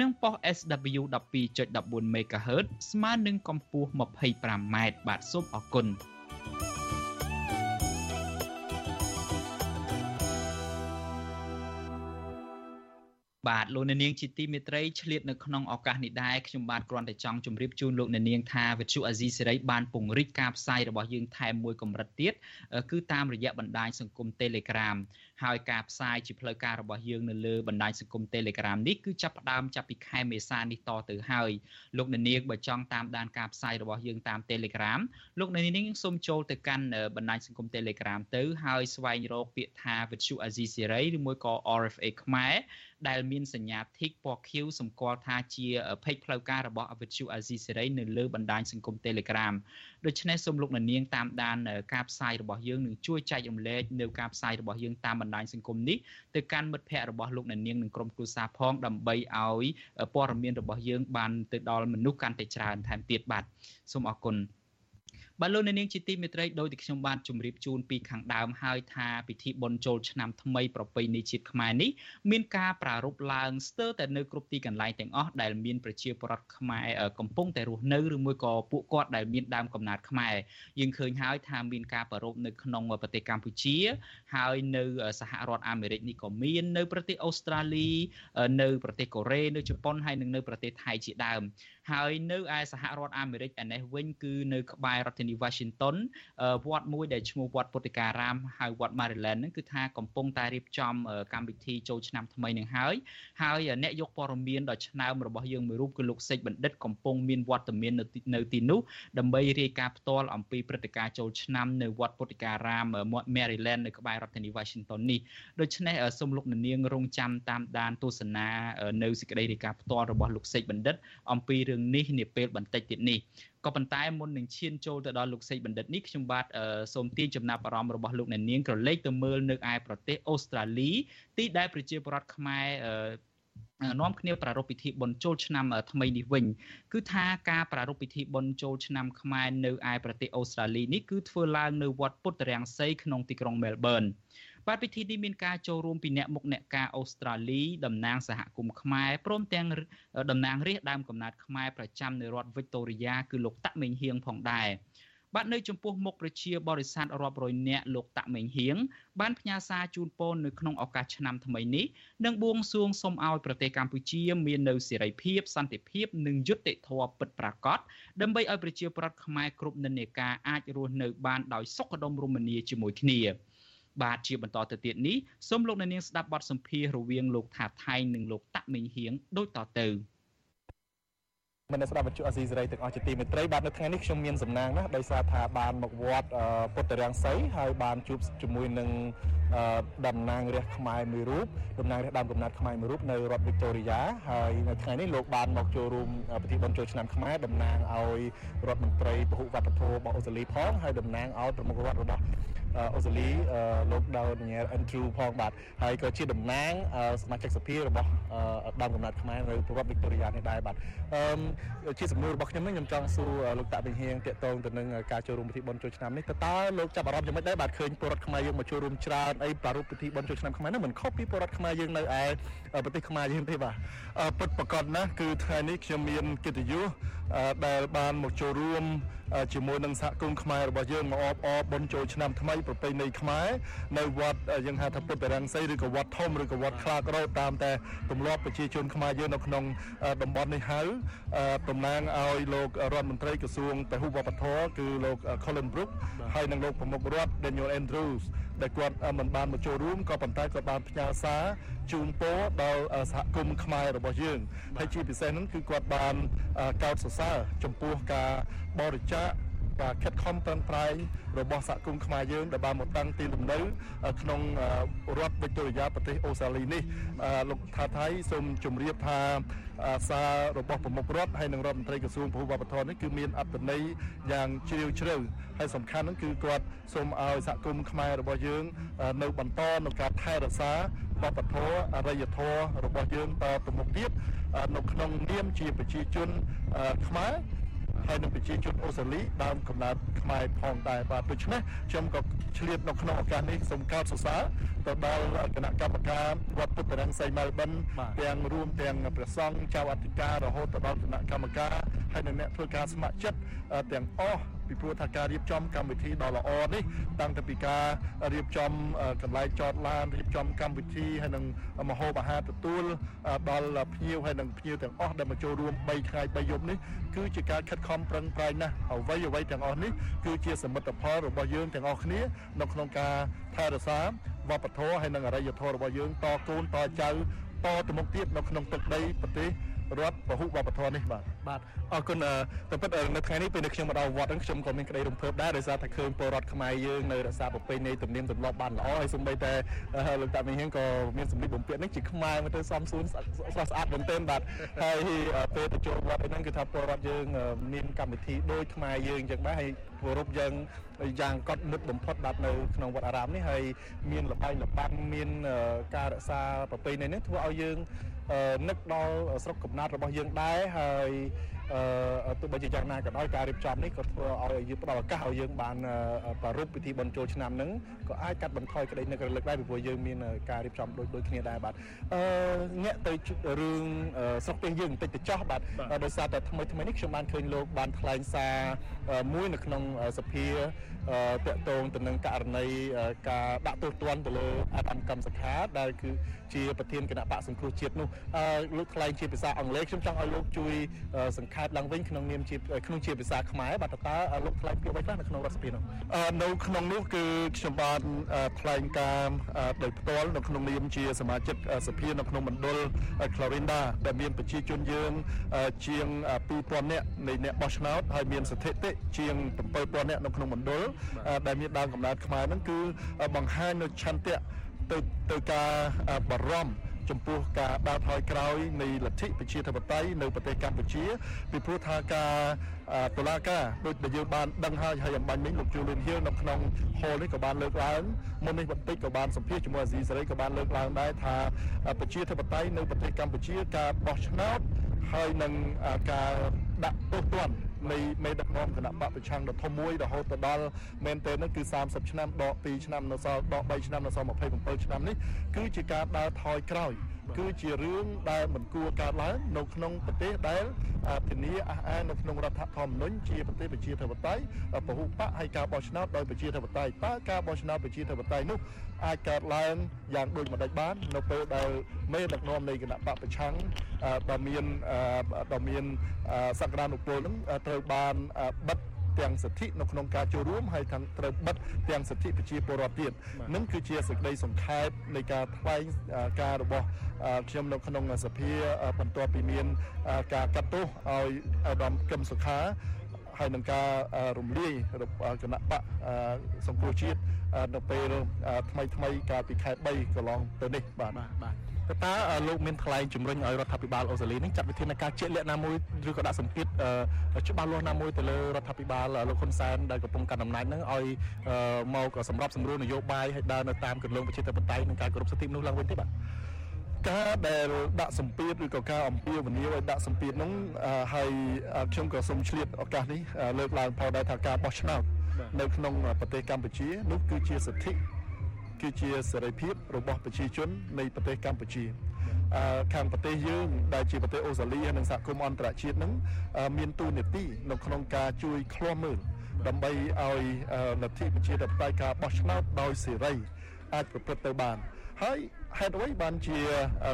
និងប៉ុស SW 12.14 MHz ស្មើនឹងកម្ពស់ 25m បាទសូមអរគុណ បាទលោកអ្នកនាងជាទីមេត្រីឆ្លៀតនៅក្នុងឱកាសនេះដែរខ្ញុំបាទគ្រាន់តែចង់ជម្រាបជូនលោកអ្នកនាងថាវិទ្យុអាស៊ីសេរីបានពង្រីកការផ្សាយរបស់យើងថែមមួយកម្រិតទៀតគឺតាមរយៈបណ្ដាញសង្គម Telegram ហើយការផ្សាយជាផ្លូវការរបស់យើងនៅលើបណ្ដាញសង្គម Telegram នេះគឺចាប់ផ្ដើមចាប់ពីខែមេសានេះតទៅហើយលោកអ្នកនាងបើចង់តាមដានការផ្សាយរបស់យើងតាម Telegram លោកអ្នកនាងសូមចូលទៅកាន់បណ្ដាញសង្គម Telegram ទៅហើយស្វែងរកពាក្យថាវិទ្យុអាស៊ីសេរីឬមួយក៏ RFA ខ្មែរ ដែលមានសញ្ញា tick ពណ៌ខៀវសម្គាល់ថាជា page ផ្លូវការរបស់ Avichu Azizi Serai នៅលើបណ្ដាញសង្គម Telegram ដូច្នេះសូមលោកអ្នកនាងតាមដានការផ្សាយរបស់យើងនិងជួយចែករំលែកនៅការផ្សាយរបស់យើងតាមបណ្ដាញសង្គមនេះទៅកាន់មិត្តភ័ក្តិរបស់លោកអ្នកនាងនិងក្រុមគ្រួសារផងដើម្បីឲ្យព័ត៌មានរបស់យើងបានទៅដល់មនុស្សកាន់តែច្រើនថែមទៀតបាទសូមអរគុណ បាទលោកអ្នកនាងជាទីមេត្រីដោយទីខ្ញុំបានជម្រាបជូនពីខាងដើមហើយថាពិធីបុណ្យចូលឆ្នាំថ្មីប្រពៃណីជាតិខ្មែរនេះមានការប្រារព្ធឡើងស្ទើរតែនៅគ្រប់ទីកន្លែងទាំងអស់ដែលមានប្រជាពលរដ្ឋខ្មែរកំពុងតែរស់នៅឬមួយក៏ពួកគាត់ដែលមានដើមកំណើតខ្មែរយើងឃើញហើយថាមានការប្រារព្ធនៅក្នុងប្រទេសកម្ពុជា ហើយនៅសហរដ្ឋអាមេរិកនេះក៏មាននៅប្រទេសអូស្ត្រាលីនៅប្រទេសកូរ៉េនៅជប៉ុនហើយនិងនៅប្រទេសថៃជាដើម ហើយនៅឯសហរដ្ឋអាមេរិកឯនេះវិញគឺនៅក្បែររដ្ឋធានី Washington វត្តមួយដែលឈ្មោះវត្តពុទ្ធិការាមហៅវត្ត Maryland ហ្នឹងគឺថាកំពុងតែរៀបចំកម្មវិធីចូលឆ្នាំថ្មីនឹងហើយហើយអ្នកយកព័ត៌មានដ៏ឆ្នើមរបស់យើងមួយរូបគឺលោកសេចបណ្ឌិតកំពុងមានវត្តមាននៅទីនោះដើម្បីរាយការណ៍ផ្ទាល់អំពីព្រឹត្តិការណ៍ចូលឆ្នាំនៅវត្តពុទ្ធិការាម Maryland នៅក្បែររដ្ឋធានី Washington នេះដូច្នេះសូមលោកនាងរងចាំតាមដានទស្សនានៅសេចក្តីរាយការណ៍ផ្ទាល់របស់លោកសេចបណ្ឌិតអំពីរឿងរឿងនេះនាពេលបន្តិចទៀតនេះក៏ប៉ុន្តែមុននឹងឈានចូលទៅដល់លោកសេចបណ្ឌិតនេះខ្ញុំបាទសូមទាញចំណាប់អារម្មណ៍របស់លោកអ្នកនាងក្រឡេកទៅមើលនៅឯប្រទេសអូស្ត្រាលីទីដែលប្រជាពលរដ្ឋខ្មែរនាំគ្នាប្រារព្ធពិធីបុណ្យចូលឆ្នាំថ្មីនេះវិញគឺថាការប្រារព្ធពិធីបុណ្យចូលឆ្នាំខ្មែរនៅឯប្រទេសអូស្ត្រាលីនេះគឺធ្វើឡើងនៅវត្តពុទ្ធរាំងសីក្នុងទីក្រុងមែលប៊ន បាទពិធីនេះមានការចូលរួមពីអ្នកមុខអ្នកការអូស្ត្រាលីតំណាងសហគមន៍ខ្មែរព្រមទាំងតំណាងរាស្ត្រដើមកំណើតខ្មែរប្រចាំនៅរដ្ឋវិកតូរីយ៉ាគឺលោកតាក់មេងហៀងផងដែរបាទនៅចំពោះមុខប្រជាបរិស័ទរាប់រយនាក់លោកតាក់មេងហៀងបានផ្ញើសារជូនពរនៅក្នុងឱកាសឆ្នាំថ្មីនេះនិងបួងសួងសូមឲ្យប្រទេសកម្ពុជាមាននៅសេរីភាពសន្តិភាពនិងយុត្តិធម៌ពិតប្រាកដដើម្បីឲ្យប្រជាពលរដ្ឋខ្មែរគ្រប់និន្នាការអាចរស់នៅបានដោយសុខដុមរមនាជាមួយគ្នា បាទជាបន្តទៅទៀតនេះសូមលោកអ្នកនាងស្ដាប់បទសម្ភាសន៍រវាងលោកថាថៃនិងលោកតាក់មេងហៀងដូចតទៅមនស្ដាប់វិទ្យុអាស៊ីសេរីទាំងអស់ជាទីមេត្រីបាទនៅថ្ងៃនេះខ្ញុំមានសំណាងណាស់ដោយសារថាបានមកវត្តពុទ្ធរាំងសីហើយបានជួបជាមួយនឹងតំណាងរាស្ត្រខ្មែរមួយរូបតំណាងរាស្ត្រដើមកំណត់ខ្មែរមួយរូបនៅរដ្ឋវីកតូរីយ៉ាហើយនៅថ្ងៃនេះលោកបានមកចូលរួមពិធីបុណ្យចូលឆ្នាំខ្មែរតំណាងឲ្យរដ្ឋមន្ត្រីពហុវប្បធម៌របស់អូស្ត្រាលីផងហើយតំណាងឲ្យប្រមុខរដ្ឋរបស់ អូស្ត្រាលីលោកដៅញ៉ែ Andrew ផងបាទហើយក៏ជាតំណាងសមាជិកសភារបស់ដើមកំណត់ខ្មែរនៅរដ្ឋវីកតូរីយ៉ានេះដែរបាទអឺជាសំណួររបស់ខ្ញុំនេះខ្ញុំចង់សួរលោកតាក់វិហៀងតាក់ទងទៅនឹងការចូលរួមពិធីបុណ្យចូលឆ្នាំនេះតើតើលោកចាប់អារម្មណ៍យ៉ាងម៉េចដែរបាទឃើញពលរដ្ឋខ្មែរយើងមកចូលរួមច្រើនអីប្រារព្ធពិធីបុណ្យចូលឆ្នាំខ្មែរនេះមិនខុសពីពលរដ្ឋខ្មែរយើងនៅឯប្រទេសខ្មែរយើងទេបាទពិតប្រកបណាស់គឺថ្ងៃនេះខ្ញុំមានកិត្តិយសដែលបានមកចូលរួមជាមួយនឹងសហគមន៍ខ្មែររបស់យើងមកអបអរបុណ្យចូលឆ្នាំថ្មីប្រពៃណីខ្មែរនៅវត្តយើងហៅថាពុទ្ធរាំងសីឬក៏វត្តធំឬក៏វត្តខ្លាករោតាមតែទម្លាប់ប្រជាជនខ្មែរយើងនៅក្នុងតំបន់នេះហៅតំណាងឲ្យលោករដ្ឋមន្ត្រីក្រសួងពហុវប្បធម៌គឺលោក Colin Brook ហើយនិងលោកប្រមុខរដ្ឋ Daniel Andrews ដែលគាត់មិនបានមកចូលរួមក៏ប៉ុន្តែគាត់បានផ្ញើសារជូនពរដល់សហគមន៍ខ្មែររបស់យើងហើយជាពិសេសហ្នឹងគឺគាត់បានកោតសរសើរចំពោះការបរិច្ចាគ ការខិតខំប្រឹងប្រែងរបស់សហគមន៍ខ្មែរយើងដែលបានមកតាំងទីលំនៅក្នុងរដ្ឋវិកតូរីយ៉ាប្រទេសអូស្ត្រាលីនេះលោកថាថៃសូមជម្រាបថាសាររបស់ប្រមុខរដ្ឋហើយនិងរដ្ឋមន្ត្រីក្រសួងពហុវប្បធម៌នេះគឺមានអត្ថន័យយ៉ាងជ្រាលជ្រៅហើយសំខាន់ហ្នឹងគឺគាត់សូមឲ្យសហគមន៍ខ្មែររបស់យើង នៅបន្តនៅការថែរក្សាវប្បធម៌អរិយធម៌របស់យើងតទៅមុខទៀតនៅក្នុងនាមជាប្រជាជនខ្មែរ ហើយនឹងប្រជាជនអូស្ត្រាលីដើមកំណើតខ្មែរផងដែរបាទដូច្នេះខ្ញុំក៏ឆ្លៀតនៅក្នុងឱកាសនេះសូមកោតសរសើរទៅដល់គណៈកម្មការវត្តពុទ្ធរាំងសីមែលបិនទាំងរួមទាំងព្រះសង្ឃចៅអធិការរហូតទៅដល់គណៈកម្មការហើយនិងអ្នកធ្វើការស្ម័គ្រចិត្តទាំងអស់ ពីព្រោះថាការរៀបចំកម្មវិធីដ៏ល្អនេះតាំងពីពីការរៀបចំកន្លែងចតឡានរៀបចំកម្មវិធីហើយនឹងមហោបអាហារទទួលដល់ភ្ញៀវហើយនឹងភ្ញៀវទាំងអស់ដែលមកចូលរួម3ថ្ងៃ3យប់នេះគឺជាការខិតខំប្រឹងប្រែងណាស់អ្វីអ្វីទាំងអស់នេះគឺជាសមិទ្ធផលរបស់យើងទាំងអស់គ្នានៅក្នុងការថែរក្សាវប្បធម៌ហើយនិងអរិយធម៌របស់យើងតកូនតចៅតទៅមុខទៀតនៅក្នុងទឹកដីប្រទេស រដ្ឋពហុវប្បធម៌នេះបាទបាទអរគុណតែពិតនៅថ្ងៃនេះពេលនៅខ្ញុំមកដល់វត្តហ្នឹងខ្ញុំក៏មានក្តីរំភើបដែរដោយសារតែឃើញពលរដ្ឋខ្មែរយើងនៅរក្សាប្រពៃណីទំនៀមទម្លាប់បានល្អហើយសូម្បីតែលោកតាមីហៀងក៏មានសម្លៀកបំពាក់នេះជាខ្មែរមកទៅសំសួនស្រស់ស្អាតមែនទែនបាទហើយពេលទៅចូលវត្តហ្នឹងគឺថាពលរដ្ឋយើងមានកម្មវិធីដូចខ្មែរយើងអញ្ចឹងដែរហើយគោរពយើងយ៉ាងកត់មុតបំផុតបាទនៅក្នុងវត្តអារាមនេះហើយមានលបែងលបាំងមានការរក្សាប្រពៃណីនេះធ្វើឲ្យយើង នឹកដល់ស្រុកកំណើតរបស់យើងដែរហើយអឺទោះបីជាយ៉ាងណាក៏ដោយការរៀបចំនេះក៏ធ្វើឲ្យយើងផ្ដល់ឱកាសឲ្យយើងបានប្រារព្ធពិធីបុណ្យចូលឆ្នាំហ្នឹងក៏អាចកាត់បន្ថយក្តីនឹករលឹកដែរពីព្រោះយើងមានការរៀបចំដូចដូចគ្នាដែរបាទអឺងាកទៅរឿងស្រុកផ្ទះយើងបន្តិចទៅចោះបាទដោយសារតែថ្មីថ្មីនេះខ្ញុំបានឃើញលោកបានថ្លែងសារមួយនៅក្នុងសភាតកតងទៅនឹងករណីការដាក់ទោសទណ្ឌទៅលើអាដាមកម្មសខាដែលគឺជាប្រធានគណៈបកសង្គ្រោះជាតិនោះលោកថ្លែងជាភាសាអង់គ្លេសខ្ញុំចង់ឲ្យលោកជួយសង្ខេបឡើងវិញក្នុងនាមជាក្នុងជាភាសាខ្មែរបាទតើលោកថ្លែងពីអ្វីខ្លះនៅក្នុងរដ្ឋសភានោះនៅក្នុងនោះគឺខ្ញុំបានថ្លែងការដោយផ្ទាល់នៅក្នុងនាមជាសមាជិកសភានៅក្នុងមណ្ឌល Clarinda ដែលមានប្រជាជនយើងជាង2000នាក់នៃអ្នកបោះឆ្នោតហើយមានស្ថិតិជាង7000នាក់នៅក្នុងមណ្ឌលដែលមានដើមកំណើតខ្មែរហ្នឹងគឺបង្ហាញនៅឆន្ទៈ ទៅទៅការបារម្ភចំពោះការដើរថយក្រោយនៃលទ្ធិប្រជាធិបតេយ្យនៅប្រទេសកម្ពុជាពីព្រោះថាការតុលាការដូចដែលយើងបានដឹងហើយហើយអំបញ្ញមិញលោកជូលីនហ៊ីលនៅក្នុងហលនេះក៏បានលើកឡើងមុននេះបន្តិចក៏បានសម្ភាសជាមួយអាស៊ីសេរីក៏បានលើកឡើងដែរថាប្រជាធិបតេយ្យនៅប្រទេសកម្ពុជាការបោះឆ្នោតហើយនឹងការដាក់ទោសទណ្ឌ នៃមេដឹកនាំគណៈបកប្រឆាំងដ៏ធំមួយរហូតទៅដល់មែនទែននោះគឺ30ឆ្នាំដក2ឆ្នាំនៅសល់ដក3ឆ្នាំនៅសល់27ឆ្នាំនេះគឺជាការដើរថយក្រោយ គឺជារឿងដែលមិនគួរកើតឡើងនៅក្នុងប្រទេសដែលធានាអះអាងនៅក្នុងរដ្ឋធម្មនុញ្ញជាប្រទេសប្រជាធិបតេយ្យពហុបកហើយការបោះឆ្នោតដោយប្រជាធិបតេយ្យតើការបោះឆ្នោតប្រជាធិបតេយ្យនោះអាចកើតឡើងយ៉ាងដូចម្ដេចបាន នៅពេលដែលមេដឹកនាំនៃគណៈបកប្រឆាំងដ៏មានដ៏មានសក្តានុពលនឹងត្រូវបានបិទ ទាំងសិទ្ធិនៅក្នុងការចូលរួមហើយទាំងត្រូវបិទទាំងសិទ្ធិប្រជាពលរដ្ឋទៀតនឹងគឺជាសេចក្តីសង្ខេបនៃការថ្លែងការរបស់ខ្ញុំនៅក្នុងសភាបន្ទាប់ពីមានការកាត់ទោសឲ្យឧត្តមកឹមសុខាហើយនឹងការរំលាយគណៈបកសង្គ្រោះជាតិនៅពេលថ្មីថ្មីកាលពីខែ3កន្លងទៅនេះបាទបាទ តើលោកមានថ្លែងជំរុញឲ្យរដ្ឋាភិបាលអូស្ត្រាលីនឹងចាត់វិធានការជាក់លាក់ណាមួយឬក៏ដាក់សម្ពាធច្បាស់លាស់ណាមួយទៅលើរដ្ឋាភិបាលលោកហ៊ុនសែនដែលកំពុងកាន់អំណាចនឹងឲ្យមកសម្របសម្រួលនយោបាយឲ្យដើរនៅតាមគន្លងប្រជាធិបតេយ្យនិងការគោរពសិទ្ធិមនុស្សឡើងវិញទេបាទការដែលដាក់សម្ពាធឬក៏ការអំពាវនាវឲ្យដាក់សម្ពាធនោះហើយខ្ញុំក៏សូមឆ្លៀតឱកាសនេះលើកឡើងផងដែរថាការបោះឆ្នោតនៅក្នុងប្រទេសកម្ពុជានោះគឺជាសិទ្ធិ គឺជាសេរីភាពរបស់ប្រជាជននៃប្រទេសកម្ពុជាខាងប្រទេសយើងដែលជាប្រទេសអូស្ត្រាលីហើយនិងសហគមន៍អន្តរជាតិនឹងមានទូនាទីនៅក្នុងការជួយឃ្លាំមើលដើម្បីឲ្យលទ្ធិប្រជាធិបតេយ្យការបោះឆ្នោតដោយសេរីអាចប្រព្រឹត្តទៅបាន ហើយហេតុអ្វីបានជា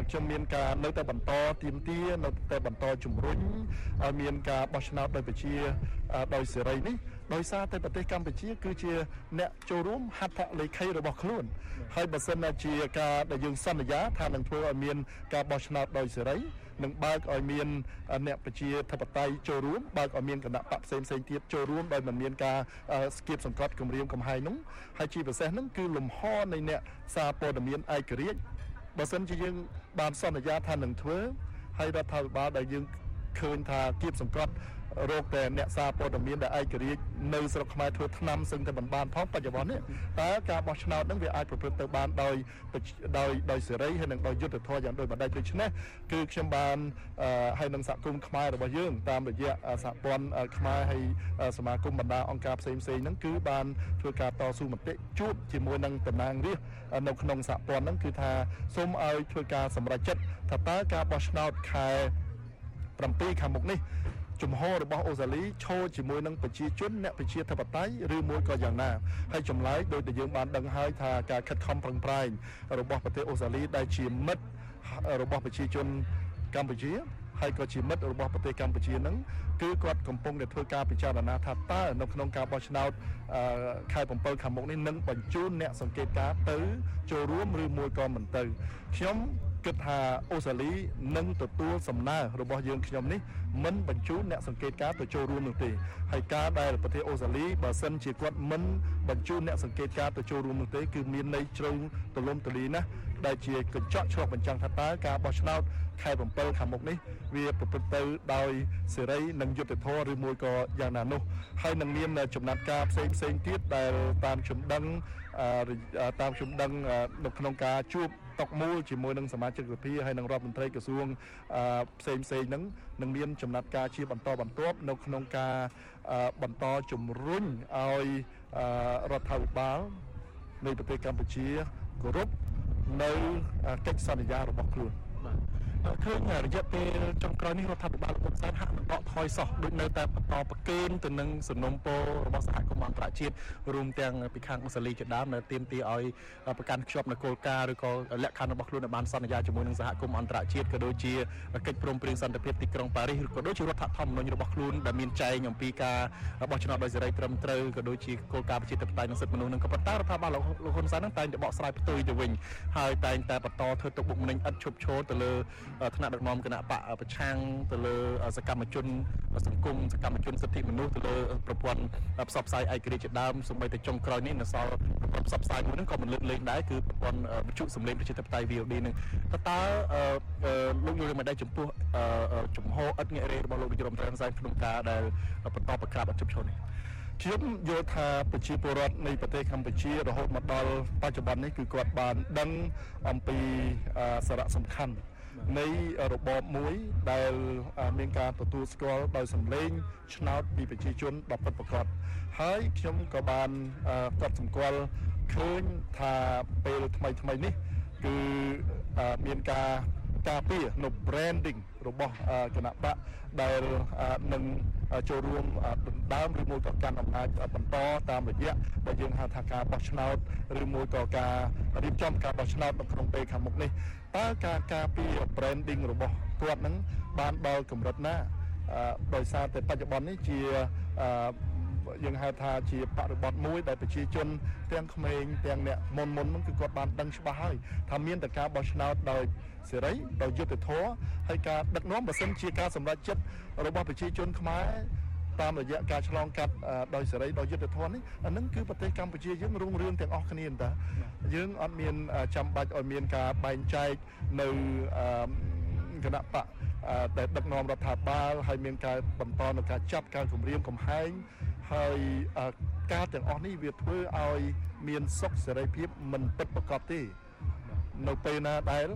ខ្ញុំមានការនៅតែបន្តទៀមទានៅតែបន្តជំរុញឲ្យមានការបោះឆ្នោតដោយប្រជាដោយសេរីនេះដោយសារតែប្រទេសកម្ពុជា គឺជាអ្នកចូលរួមហត្ថលេខីរបស់ខ្លួន ហើយបើសិនជាការដែលយើងសន្យាថានឹងធ្វើឲ្យមានការបោះឆ្នោតដោយសេរី នឹងបើកឲ្យមានអ្នកប្រជាធិបតេយ្យចូលរួមបើកឲ្យមានគណៈបកផ្សេងផ្សេងទៀតចូលរួមដោយមិនមានការស្គៀបសង្កត់គម្រាមកំហែងនោះហើយជាពិសេសហ្នឹងគឺលំហនៃអ្នកសារព័ត៌មានឯករាជ្យបើសិនជាយើងបានសន្យាថានឹងធ្វើហើយរដ្ឋាភិបាលដែលយើងឃើញថាគៀបសង្កត់ រោគតែអ្នកសារព័ត៌មានដែលឯករាជ្យនៅស្រុកខ្មែរធ្វើឆ្នាំសឹងតែមិនបានផងបច្ចុប្បន្ននេះតើការបោះឆ្នោតនឹងវាអាចប្រព្រឹត្តទៅបានដោយដោយដោយសេរីហើយនិងដោយយុត្តិធម៌យ៉ាងដូចម្ដេចដូច្នេះគឺខ្ញុំបានហើយនឹងសហគមន៍ខ្មែររបស់យើង តាមរយៈសហព័ន្ធខ្មែរហើយសមាគមបណ្ដាអង្គការផ្សេងផ្សេងហ្នឹងគឺបានធ្វើការតស៊ូមតិជួបជាមួយនឹងតំណាងរាស្ត្រនៅក្នុងសហព័ន្ធហ្នឹងគឺថាសូមឲ្យធ្វើការសម្រេចចិត្តថាតើការបោះឆ្នោតខែ7ខាងមុខនេះ ជំហររបស់អូស្ត្រាលីឈរជាមួយនឹងប្រជាជនអ្នកប្រជាធិបតេយ្យឬមួយក៏យ៉ាងណាហើយចម្លើយដោយដែលយើងបានដឹងហើយថាការខិតខំប្រឹងប្រែងរបស់ប្រទេសអូស្ត្រាលីដែលជាមិត្តរបស់ប្រជាជនកម្ពុជាហើយក៏ជាមិត្តរបស់ប្រទេសកម្ពុជានឹងគឺគាត់កំពុងតែធ្វើការពិចារណាថាតើនៅក្នុងការបោះឆ្នោតខែ7ខាងមុខនេះនឹងបញ្ជូនអ្នកសង្កេតការទៅចូលរួមឬមួយក៏មិនទៅខ្ញុំ គិតថាអូស្ត្រាលីនឹងទទួលសំណើរបស់យើងខ្ញុំនេះមិនបញ្ជូនអ្នកសង្កេតការទៅចូលរួមនោះទេហើយការដែលប្រទេសអូស្ត្រាលីបើសិនជាគាត់មិនបញ្ជូនអ្នកសង្កេតការទៅចូលរួមនោះទេគឺមានន័យជ្រៅទលំទលាណាស់ ដែលជាកញ្ចក់ឆ្លុះបញ្ចាំងថាតើការបោះឆ្នោតខែ7ខាងមុខនេះវាប្រព្រឹត្តទៅដោយសេរីនិងយុត្តិធម៌ឬមួយក៏យ៉ាងណានោះហើយនឹងមានចំណាត់ការផ្សេងផ្សេងទៀតដែលតាមខ្ញុំដឹងតាមខ្ញុំដឹងនៅក្នុងការជួបតុកមូលជាមួយនឹងសមាជិកសភាហើយនឹងរដ្ឋមន្ត្រីក្រសួងផ្សេងផ្សេងហ្នឹងនឹងមានចំណាត់ការជាបន្តបន្ទាប់នៅក្នុងការបន្តជំរុញឲ្យរដ្ឋាភិបាលនៃប្រទេសកម្ពុជាគោរព នៅកិច្ចសន្យារបស់ខ្លួន ឃើញរយៈពេលចុងក្រោយនេះរដ្ឋាភិបាលលោកសែនហាក់មិនដកថយសោះដូចនៅតែបន្តប្រកេនទៅនឹងសំណុំពររបស់សហគមន៍អន្តរជាតិរួមទាំងពីខាងអូស្ត្រាលីជាដើមនៅទាមទារឲ្យប្រកាន់ខ្ជាប់នៅគោលការណ៍ឬក៏លក្ខខណ្ឌរបស់ខ្លួនដែលបានសន្យាជាមួយនឹងសហគមន៍អន្តរជាតិក៏ដូចជាកិច្ចព្រមព្រៀងសន្តិភាពទីក្រុងប៉ារីសឬក៏ដូចជារដ្ឋធម្មនុញ្ញរបស់ខ្លួនដែលមានចែងអំពីការបោះឆ្នោតដោយសេរីត្រឹមត្រូវក៏ដូចជាគោលការណ៍ប្រជាធិបតេយ្យនិងសិទ្ធិមនុស្សនឹងក៏ប៉ុន្តែរដ្ឋាភិបាលលោកហ៊ុនសែននឹងតែងតែបកស្រាយផ្ទុយទៅវិញហើយតែងតែបន្តធ្វើទុកបុកម្នេញឥតឈប់ឈរទៅលើ ថ្នាក់ដឹកនាំគណៈបកប្រឆាំងទៅលើសកម្មជនសង្គមសកម្មជនសិទ្ធិមនុស្សទៅលើប្រព័ន្ធផ្សព្វផ្សាយឯករាជ្យជាដើមសូម្បីតែចុងក្រោយនេះនៅសល់ប្រព័ន្ធផ្សព្វផ្សាយមួយហ្នឹងក៏មិនលើកលែងដែរគឺប្រព័ន្ធវិទ្យុសម្លេងប្រជាធិបតេយ្យ VOD នឹងតើតើលោកយល់មិនដែរចំពោះជំហរឥតងាករេរបស់លោកនាយរដ្ឋមន្ត្រីហ៊ុនសែនក្នុងការដែលបន្តប្រក្រាបអត់ជប់ឈរនេះខ្ញុំយល់ថាប្រជាពលរដ្ឋនៃប្រទេសកម្ពុជារហូតមកដល់បច្ចុប្បន្ននេះគឺគាត់បានដឹងអំពីសារៈសំខាន់ នៃរបបមួយដែលមានការទទួលស្គាល់ដោយសម្លេងឆ្នោតពីប្រជាជនដ៏ពិតប្រាកដហើយខ្ញុំក៏បានកត់សម្គាល់ឃើញថាពេលថ្មីថ្មីនេះគឺមានការការពារនៅ branding របស់គណៈបកដែលនឹងចូលរួមដណ្ដើមឬមួយក៏កាន់អំណាចបន្តតាមរយៈដែលយើងហៅថាការបោះឆ្នោតឬមួយក៏ការរៀបចំការបោះឆ្នោតនៅក្នុងពេលខាងមុខនេះតើការការពារ branding របស់គាត់នឹងបានដល់កម្រិតណាដោយសារតែបច្ចុប្បន្ននេះជា យើងហៅថាជាបរិបទមួយដែលប្រជាជន ទាំងក្មេងទាំងអ្នកមុនមុនហ្នឹងគឺគាត់បានដឹងច្បាស់ហើយថាមានតែការបោះឆ្នោតដោយសេរីដោយយុត្តិធម៌ហើយការដឹកនាំបើសិនជាការសម្រេចចិត្តរបស់ប្រជាជនខ្មែរតាមរយៈការឆ្លងកាត់ដោយសេរីដោយយុត្តិធម៌នេះអានឹងគឺប្រទេសកម្ពុជាយើងរុងរឿងទាំងអស់គ្នាតាយើងអត់មានចាំបាច់ឲ្យមានការបែងចែកនៅគណៈបកដែលដឹកនាំរដ្ឋាភិបាលហើយមានការបន្តនៅការចាប់ការគម្រាមកំហែង ហើយការទាំងអស់នេះវាធ្វើឲ្យមានសុខសេរីភាពមិនពិតប្រាកដទេនៅពេលណាដែល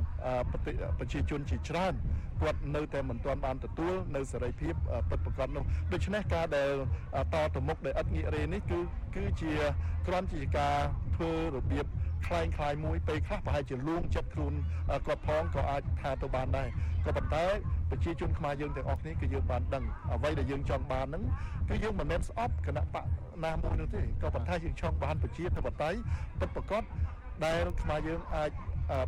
ប្រជាជនជាច្រើនគាត់នៅតែមិនទាន់បានទទួលនៅសេរីភាពពិតប្រាកដនោះដូច្នេះការដែលតទៅមុខដែលឥតងាករេនេះគឺគឺជាគ្រាន់ជាការធ្វើរបៀប คล้ายคล้ายមួយពេលខ្លះប្រហែលជាលួងចិត្តខ្លួនគាត់ផងក៏អាចថាទៅបានដែរក៏ប៉ុន្តែប្រជាជនខ្មែរយើងទាំងអស់គ្នាគឺយើងបានដឹងអ្វីដែលយើងចង់បានហ្នឹងគឺយើងមិនមែនស្អប់គណៈបកណាមួយនោះទេក៏ប៉ុន្តែយើងចង់បានប្រជាធិបតេយ្យពិតប្រាកដដែលខ្មែរយើងអាច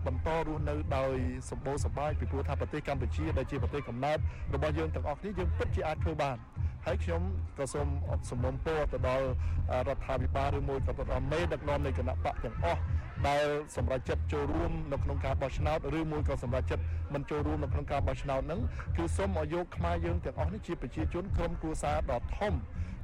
បន្តរស់នៅដោយសម្បូរសប្បាយពីព្រោះថាប្រទេសកម្ពុជាដែលជាប្រទេសកំណើតរបស់យើងទាំងអស់គ្នាយើងពិតជាអាចធ្វើបានហើយខ្ញុំក៏សូមសំណូមពរទៅដល់រដ្ឋាភិបាលឬមួយក៏ទៅដល់មេដឹកនាំនៃគណៈបកទាំងអស់ ដែលសម្រាប់ចិត្តចូលរួមនៅក្នុងការបោះឆ្នោតឬមួយក៏សម្រាប់ចិត្តមិនចូលរួមនៅក្នុងការបោះឆ្នោតហ្នឹងគឺសូមឲ្យយកខ្មែរយើងទាំងអស់នេះជាប្រជាជនក្រុមគ្រួសារដ៏ធំ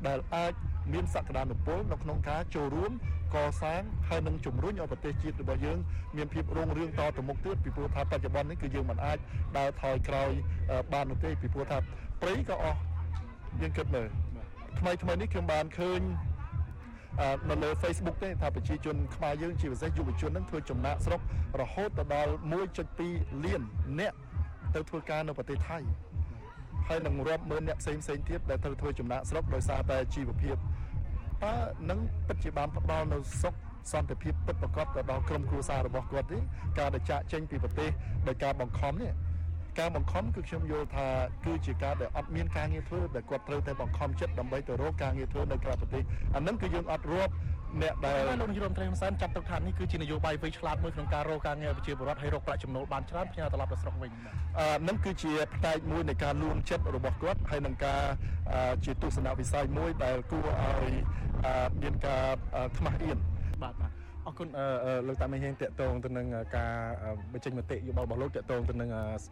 ដែលអាចមានសក្តានុពលនៅក្នុងការចូលរួមកសាងហើយនឹងជំរុញឲ្យប្រទេសជាតិរបស់យើងមានភាពរុងរឿងតទៅមុខទៀតពីព្រោះថាបច្ចុប្បន្ននេះគឺយើងមិនអាចដើរថយក្រោយបាននោះទេពីព្រោះថាព្រៃក៏អស់យើងគិតមើលថ្មីថ្មីនេះខ្ញុំបានឃើញ នៅលើ Facebook ទេថាប្រជាជនខ្មែរយើងជាពិសេសយុវជននឹងធ្វើចំណាក់ស្រុករហូតទៅដល់1.2លានអ្នកទៅធ្វើការនៅប្រទេសថៃហើយនឹងរាប់ម៉ឺនអ្នកផ្សេងផ្សេងទៀតដែលត្រូវធ្វើចំណាក់ស្រុកដោយសារតែជីវភាពតើនឹងពិតជាបានផ្ដល់នៅសុខសន្តិភាពពិតប្រាកដទៅដល់ក្រុមគ្រួសាររបស់គាត់ទេការដែលចាក់ចេញពីប្រទេសដោយការបង្ខំនេះ ការបង្ខំគឺខ្ញុំយល់ថាគឺជាការដែលអត់មានការងារធ្វើដែលគាត់ត្រូវតែបង្ខំចិត្តដើម្បីទៅរកការងារធ្វើនៅក្រៅប្រទេសអានឹងគឺយើងអត់រាប់អ្នកដែលលោកនាយរដ្ឋមន្ត្រីហ៊ុនសែនចាត់ទុកថានេះគឺជានយោបាយវៃឆ្លាតមួយក្នុងការរកការងារប្រជាពលរដ្ឋឲ្យរកប្រាក់ចំណូលបានច្រើនផ្ញើត្រឡប់ទៅស្រុកវិញអឺនឹងគឺជាផ្នែកមួយនៃការលួងចិត្តរបស់គាត់ហើយនឹងការជាទស្សនវិស័យមួយដែលគួរឲ្យមានការខ្មាស់អៀនបាទបាទ អរគុណលោកតាមេហេងតកតងទៅនឹងការបញ្ចេញមតិយោបល់របស់លោកតកតងទៅនឹង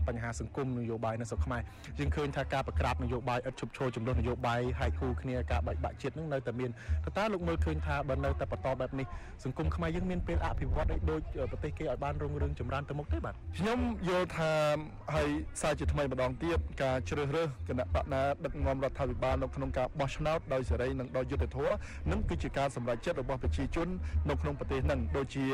បញ្ហាសង្គមនយោបាយនៅស្រុកខ្មែរយើងឃើញថាការប្រក្រាបនយោបាយឥតឈប់ឈរចំនួននយោបាយហាយគូគ្នាការបែកបាក់ជាតិនឹងនៅតែមានតើលោកមើលឃើញថាបើនៅតែបន្តបែបនេះសង្គមខ្មែរយើងមានពេលអភិវឌ្ឍដូចប្រទេសគេឲ្យបានរុងរឿងចម្រើនទៅមុខទេបាទខ្ញុំយល់ថាហើយសារជាថ្មីម្ដងទៀតការជ្រើសរើសគណៈបកណាដឹកនាំរដ្ឋាភិបាលនៅក្នុងការបោះឆ្នោតដោយសេរីនិងដោយយុត្តិធម៌នឹងគឺជាការសម្រេចចិត្តរបស់ប្រជាជននៅក្នុងប្រទេសនឹងដូចជា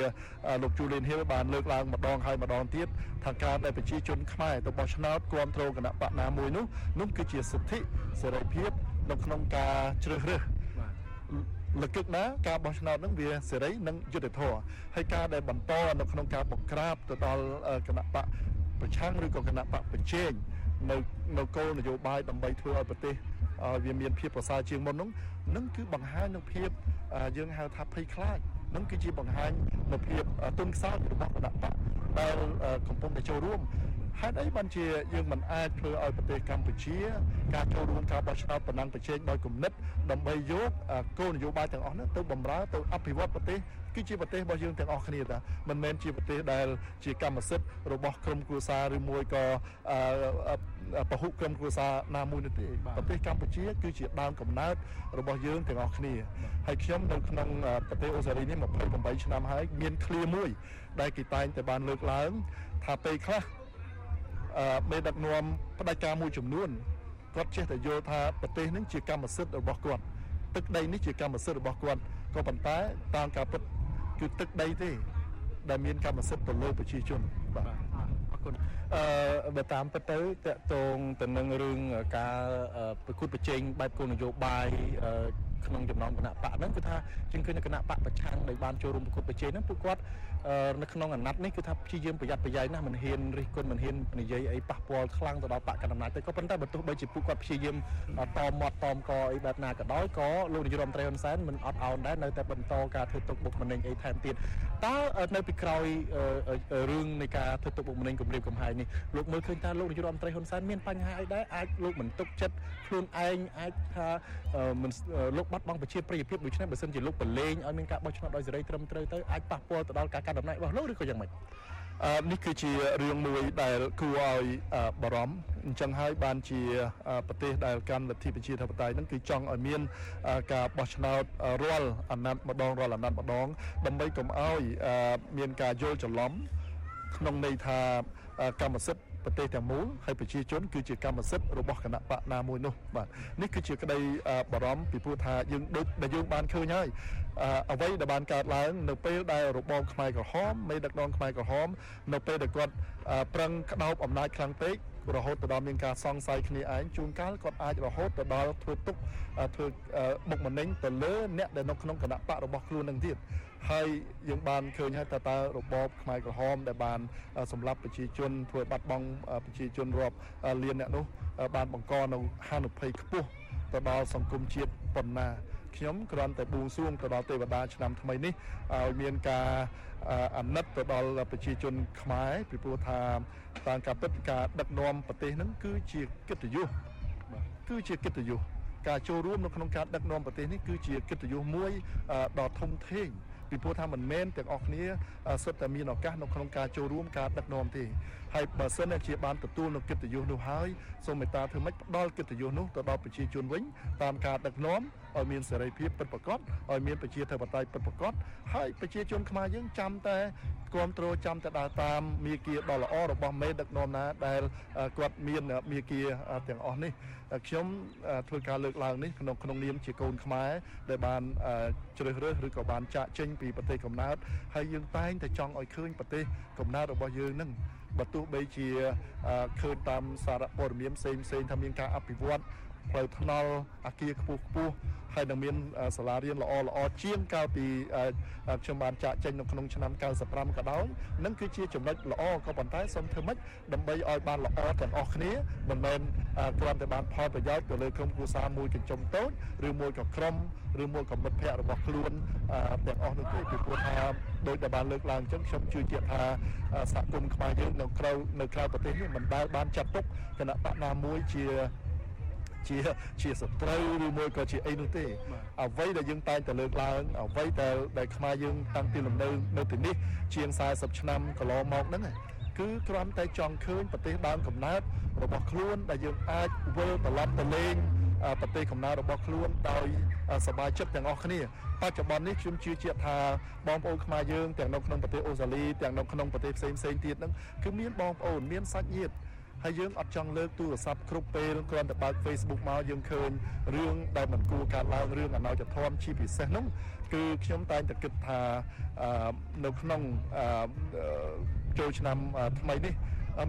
លោកជូលីនហ៊ីលបានលើកឡើងម្ដងហើយម្ដងទៀតថាការដែលប្រជាជនខ្មែរទៅបោះឆ្នោតគ្រប់គ្រងគណៈបកណាមួយនោះនោះគឺជាសិទ្ធិសេរីភាពនៅក្នុងការជ្រើសរើសលកឹកណាការបោះឆ្នោតនឹងវាសេរីនិងយុត្តិធម៌ហើយការដែលបន្តនៅក្នុងការបង្ក្រាបទៅដល់គណៈបកប្រឆាំងឬក៏គណៈបកប្រជែងនៅនៅគោលនយោបាយដើម្បីធ្វើឲ្យប្រទេសវាមានភាពប្រសើរជាងមុននោះនឹងគឺបង្ហាញនូវភាពយើងហៅថាភ័យខ្លាច នឹងគឺជាបង្ហាញនូវភាពទុនខ្សោយរបស់គណៈបកដែលកំពុងតែចូលរួម ហេតុអីបានជាយើងមិនអាចធ្វើឲ្យប្រទេសកម្ពុជា ការចូលរួមការបោះឆ្នោតបណ្ដាញប្រជែងដោយគំនិតដើម្បីយកគោលនយោបាយទាំងអស់នោះទៅបម្រើទៅអភិវឌ្ឍប្រទេសគឺជាប្រទេសរបស់យើងទាំងអស់គ្នាតាមិនមែនជាប្រទេសដែលជាកម្មសិទ្ធិរបស់ក្រុមគ្រួសារឬមួយក៏ពហុក្រុមគ្រួសារណាមួយនោះទេប្រទេសកម្ពុជា គឺជាដើមកំណើតរបស់យើងទាំងអស់គ្នាហើយខ្ញុំនៅក្នុងប្រទេសអូស្ត្រាលីនេះ28ឆ្នាំហើយមានឃ្លាមួយ ដែលគេតែងតែបានលើកឡើង ថាពេលខ្លះ មេដឹកនាំផ្ដាច់ការមួយចំនួនគាត់ចេះតែយល់ថាប្រទេសនេះជាកម្មសិទ្ធិរបស់គាត់ទឹកដីនេះជាកម្មសិទ្ធិរបស់គាត់ក៏ប៉ុន្តែតាមការពិតគឺទឹកដីទេ ដែលមានកម្មសិទ្ធិទៅលើប្រជាជនបាទអរគុណអឺបើតាមពិតទៅតកតងទៅនឹងរឿងការប្រគួតប្រជែងបែបគោលនយោបាយ ក្នុងចំណោមគណៈបកហ្នឹងគឺថាជាងឃើញគណៈបកប្រឆាំងដែលបានចូលរួមប្រគួតប្រជែងហ្នឹងពួកគាត់នៅក្នុងអាណត្តិនេះគឺថាព្យាយាមប្រយ័ត្នប្រយែងណាស់មិនហ៊ានរិះគន់មិនហ៊ាននិយាយអីប៉ះពាល់ខ្លាំងទៅដល់បកកណ្ដាលអំណាចទេក៏ប៉ុន្តែបើទោះបីជាពួកគាត់ព្យាយាមតមាត់តមកអីបែបណាក៏ដោយក៏លោកនាយរដ្ឋមន្ត្រីហ៊ុនសែនមិនអត់អោនដែរនៅតែបន្តការធ្វើទុកបុកម្នេញអីថែមទៀតតើនៅពីក្រោយរឿងនៃការធ្វើទុកបុកម្នេញគម្រាមកំហែងនេះលោកមើលឃើញថាលោកនាយរដ្ឋមន្ត្រីហ៊ុនសែនមានបញ្ហាអីដែរអាចលោកមិនទុកចិត្តខ្លួនឯងអាចថាមិនលោកបាត់បង់ប្រជាប្រិយភាពដូច្នេះបើសិនជាលោកប្រឡែងឲ្យមានការបោះឆ្នោតដោយសេរីត្រឹមត្រូវទៅអាចប៉ះពាល់ទៅដល់ការកាន់តំណែងរបស់លោកឬក៏យ៉ាងម៉េចអឺនេះគឺជារឿងមួយដែលគួរឲ្យបារម្ភអញ្ចឹងហើយបានជាប្រទេសដែលកាន់លទ្ធិប្រជាធិបតេយ្យហ្នឹងគឺចង់ឲ្យមានការបោះឆ្នោតរាល់អាណត្តិម្ដងរាល់អាណត្តិម្ដងដើម្បីកុំឲ្យមានការយល់ច្រឡំក្នុងន័យថាកម្មសិទ្ធិ ប្រទេសទាំងមូលហើយប្រជាជនគឺជាកម្មសិទ្ធិរបស់គណៈបកណាមួយនោះបាទនេះគឺជាក្តីបារម្ភពីព្រោះថាយើងដូចដែលយើងបានឃើញហើយអ្វីដែលបានកើតឡើងនៅពេលដែលរបបខ្មែរក្រហមមេដឹកនាំខ្មែរក្រហម នៅពេលដែលគាត់ប្រឹងក្តោបអំណាចខ្លាំងពេករហូតទៅដល់មានការសង្ស័យគ្នាឯងជួនកាលគាត់អាចរហូតទៅដល់ធ្វើទុកធ្វើបុកម្នេញទៅលើអ្នកដែលនៅក្នុងគណៈបករបស់ខ្លួននឹងទៀត ហើយយើងបានឃើញហើយតើតើរបបខ្មែរក្រហមដែលបានសម្លាប់ប្រជាជនធ្វើបាត់បង់ប្រជាជនរាប់លានអ្នកនោះបានបង្កនៅហានិភ័យខ្ពស់ទៅដល់សង្គមជាតិប៉ុណ្ណាខ្ញុំគ្រាន់តែបួងសួងទៅដល់ទេវតាឆ្នាំថ្មីនេះឲ្យមានការអាណិតទៅដល់ប្រជាជនខ្មែរពីព្រោះថាតាមការពិតការដឹកនាំប្រទេសហ្នឹងគឺជាកិត្តិយសបាទគឺជាកិត្តិយសការចូលរួមនៅក្នុងការដឹកនាំប្រទេសនេះគឺជាកិត្តិយសមួយដ៏ធំធេង ពីព្រោះថាមិនមែនទាំងអស់គ្នាសុទ្ធតែមានឱកាសនៅក្នុងការចូលរួមការដឹកនាំទេហើយបើសិនជាបានទទួលនៅកិត្តិយសនោះហើយសូមមេត្តាធ្វើម៉េចផ្ដល់កិត្តិយសនោះទៅដល់ប្រជាជនវិញតាមការដឹកនាំឲ្យមានសេរីភាពពិតប្រាកដឲ្យមានប្រជាធិបតេយ្យពិតប្រាកដហើយប្រជាជនខ្មែរយើងចាំតែគ្រប់គ្រងចាំតែដើរតាមមាគ៌ាដ៏ល្អរបស់មេដឹកនាំណាដែលគាត់មានមាគ៌ាទាំងអស់នេះខ្ញុំធ្វើការលើកឡើងនេះក្នុងក្នុងនាមជាកូនខ្មែរដែលបានជ្រើសរើសឬក៏បានចាក់ចេញពីប្រទេសកំណើតហើយយើងតែងតែចង់ឲ្យឃើញប្រទេសកំណើតរបស់យើងនឹង បើទោះបីជាឃើញតាមសារព័ត៌មានផ្សេងផ្សេងថាមានការអភិវឌ្ឍ ផ្លូវថ្នល់អាគារខ្ពស់ខ្ពស់ហើយនឹងមានសាលារៀនល្អល្អជាងកាលពីខ្ញុំបានចាក់ចេញនៅក្នុងឆ្នាំ95ក៏ដោយនឹងគឺជាចំណុចល្អក៏ប៉ុន្តែសូមធ្វើម៉េចដើម្បីឲ្យបានល្អទាំងអស់គ្នាមិនមែនគ្រាន់តែបានផលប្រយោជន៍ទៅលើក្រុមគ្រួសារមួយកញ្ចុំតូចឬមួយក៏ក្រុមឬមួយក៏មិត្តភ័ក្តិរបស់ខ្លួនទាំងអស់នោះទេពីព្រោះថាដោយតែបានលើកឡើងអញ្ចឹងខ្ញុំជឿជាក់ថាសហគមន៍ខ្មែរយើងនៅក្រៅនៅក្រៅប្រទេសនេះមិនដែលបានចាត់ទុកគណៈបកណាមួយជា ជាជាសត្រូវឬមួយក៏ជាអីនោះទេអ្វីដែលយើងតែងតែលើកឡើងអ្វីដែលដែលខ្មែរយើងតាំងពីលំនៅនៅទីនេះជាង40ឆ្នាំកន្លងមកហ្នឹងគឺគ្រាន់តែចង់ឃើញប្រទេសដើមកំណើតរបស់ខ្លួនដែលយើងអាចវិលត្រឡប់ទៅលេងប្រទេសកំណើតរបស់ខ្លួនដោយសบายចិត្តទាំងអស់គ្នាបច្ចុប្បន្ននេះខ្ញុំជឿជាក់ថាបងប្អូនខ្មែរយើងទាំងនៅក្នុងប្រទេសអូស្ត្រាលីទាំងនៅក្នុងប្រទេសផ្សេងផ្សេងទៀតហ្នឹងគឺមានបងប្អូនមានសាច់ញាតិ ហើយយើងអត់ចង់លើកទូរស័ព្ទគ្រប់ពេលគ្រាន់តែបើក Facebook មកយើងឃើញរឿងដែលមិនគួរកើតឡើងរឿងអនាចធម៌ជាពិសេសនោះគឺខ្ញុំតែងតែគិតថានៅក្នុងចូលឆ្នាំថ្មីនេះ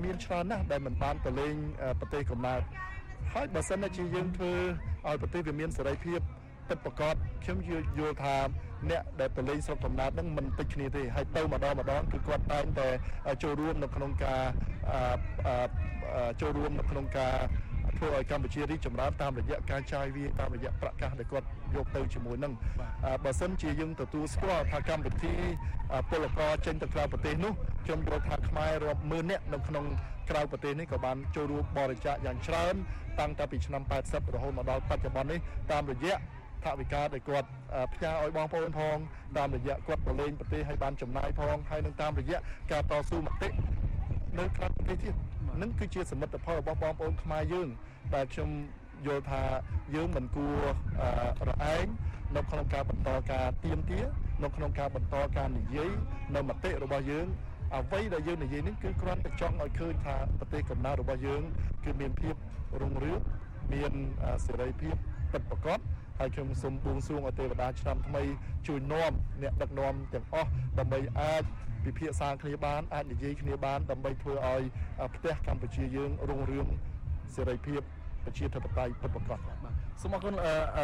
មានច្រើនណាស់ដែលមិនបានទៅលេងប្រទេសកំណើតហើយបើសិនជាយើងធ្វើឲ្យប្រទេសវាមានសេរីភាព ពិតប្រាកដខ្ញុំយល់ថាអ្នកដែលទៅលេងស្រុកកំណើតហ្នឹងមិនតិចគ្នាទេហើយទៅម្ដងម្ដងគឺគាត់តែងតែចូលរួមនៅក្នុងការចូលរួមនៅក្នុងការធ្វើឲ្យកម្ពុជារីកចម្រើនតាមរយៈការចាយវាតាមរយៈប្រកាសដែលគាត់យកទៅជាមួយនឹងបើសិនជាយើងទទួលស្គាល់ថាកម្មវិធីពលករចេញទៅក្រៅប្រទេសនោះខ្ញុំយល់ថាខ្មែររាប់ម៉ឺននាក់នៅក្នុងក្រៅប្រទេសនេះក៏បានចូលរួមបរិច្ចាគយ៉ាងច្រើនតាំងតែពីឆ្នាំ80រហូតមកដល់បច្ចុប្បន្ននេះតាមរយៈ ថវិកាដែលគាត់ផ្ញើឲ្យបងប្អូនផងតាមរយៈគាត់ប្រឡែងប្រទេសឲ្យបានចំណាយផងហើយនឹងតាមរយៈការតស៊ូមតិនៅក្រៅប្រទេសទៀតនឹងគឺជាសមិទ្ធផលរបស់បងប្អូនខ្មែរយើងដែលខ្ញុំយល់ថាយើងមិនគួររអែងនៅក្នុងការបន្តការទៀមទានៅក្នុងការបន្តការនិយាយនៅមតិរបស់យើងអ្វីដែលយើងនិយាយនេះគឺគ្រាន់តែចង់ឲ្យឃើញថាប្រទេសកំណើតរបស់យើង គឺមានភាពរុងរឿងមានសេរីភាពពិតប្រាកដ ហើយខ្ញុំសូមបួងសួងឲ្យទេវតាឆ្នាំថ្មីជួយនាំអ្នកដឹកនាំទាំងអស់ដើម្បីអាចពិភាក្សាគ្នាបានអាចនិយាយគ្នាបានដើម្បីធ្វើឲ្យប្រទេសកម្ពុជាយើងរុងរឿងសេរីភាព ប្រជាធិបតេយ្យពិតប្រាកដសូមអរគុណ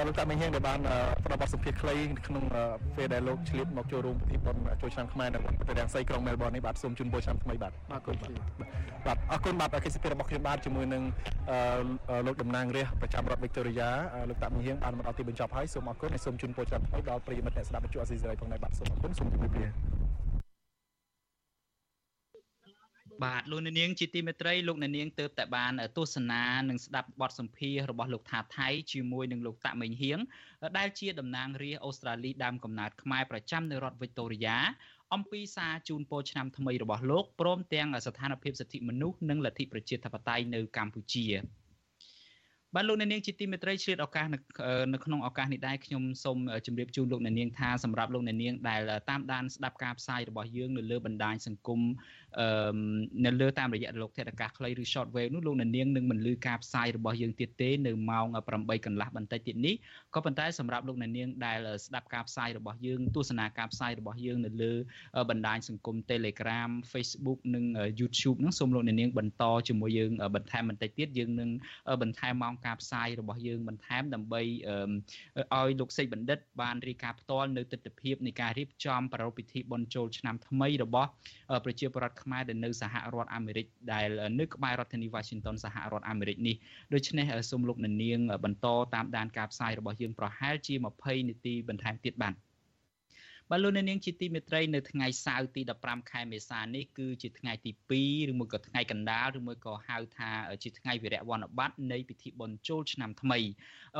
លោកតាមេហៀងដែលបានផ្ដល់បទសម្ភាសន៍ខ្លីក្នុងពេលដែលលោកឆ្លៀតមកចូលរួមពិធីបុណ្យចូលឆ្នាំខ្មែរនៅប្រទេសរាំងសីក្រុងមែលប៊ននេះបាទសូមជូនពរឆ្នាំថ្មីបាទអរគុណបាទអរគុណបាទកិច្ចសភារបស់ខ្ញុំបាទជាមួយនឹងលោកតំណាងរាស្ត្រប្រចាំរដ្ឋវិកតូរីយ៉ាលោកតាមេហៀងបានមកដល់ទីបញ្ចប់ហើយសូមអរគុណហើយសូមជូនពរឆ្នាំថ្មីដល់ប្រិយមិត្តអ្នកស្ដាប់វិទ្យុអស៊ីសេរីផងដែរបាទសូមអរគុណសូមជម្រាបលា បាទលោកអ្នកនាងជាទីមេត្រីលោកអ្នកនាងទៅតែបានទស្សនានិងស្ដាប់បទសម្ភាសរបស់លោកថាថៃជាមួយនឹងលោកតាមេងហៀងដែលជាតំណាងរាស្ត្រអូស្ត្រាលីដើមកំណើតខ្មែរប្រចាំនៅរដ្ឋវិកតូរីយ៉ាអំពីសារជូនពរឆ្នាំថ្មីរបស់លោកព្រមទាំងស្ថានភាពសិទ្ធិមនុស្សនិងលទ្ធិប្រជាធិបតេយ្យនៅកម្ពុជាបាទលោកអ្នកនាងជាទីមេត្រីឆ្លៀតឱកាសនៅក្នុងឱកាសនេះដែរខ្ញុំសូមជម្រាបជូនលោកអ្នកនាងថាសម្រាប់លោកអ្នកនាងដែលតាមដានស្ដាប់ការផ្សាយរបស់យើងនៅលើបណ្ដាញសង្គម អឺនៅលើតាមរយៈរលកធាតុអាកាសខ្លីឬ short wave នោះលោកអ្នកនាងនឹងមិនលឺការផ្សាយរបស់យើងទៀតទេនៅម៉ោង8កន្លះបន្តិចទៀតនេះក៏ប៉ុន្តែសម្រាប់លោកអ្នកនាងដែលស្ដាប់ការផ្សាយរបស់យើងទស្សនាការផ្សាយរបស់យើងនៅលើបណ្ដាញសង្គម Telegram Facebook និង YouTube នោះសូមលោកអ្នកនាងបន្តជាមួយយើងបន្ថែមបន្តិចទៀតយើងនឹងបន្ថែមម៉ោងការផ្សាយរបស់យើងបន្ថែមដើម្បីឲ្យលោកសេកបណ្ឌិត បានរាយការណ៍ផ្ទាល់នៅទស្សនវិជ្ជានៃការរៀបចំប្រារព្ធពិធីបុណ្យចូលឆ្នាំថ្មីរបស់ប្រជាពលរដ្ឋខ្មែរដែលនៅសហរដ្ឋអាមេរិកដែលនៅក្បែររដ្ឋធានី Washington សហរដ្ឋអាមេរិកនេះដូច្នេះសូមលោកនាងបន្តតាមដានការផ្សាយរបស់យើងប្រហែលជា20នាទីបន្ថែមទៀតបាទ បាទលោកនាងជាទីមេត្រីនៅថ្ងៃសៅរ៍ទី15ខែមេសានេះគឺជាថ្ងៃទី2ឬមួយក៏ថ្ងៃកណ្ដាលឬមួយក៏ហៅថាជាថ្ងៃវិរៈវ័នបត្តិនៃពិធីបុណ្យចូលឆ្នាំថ្មី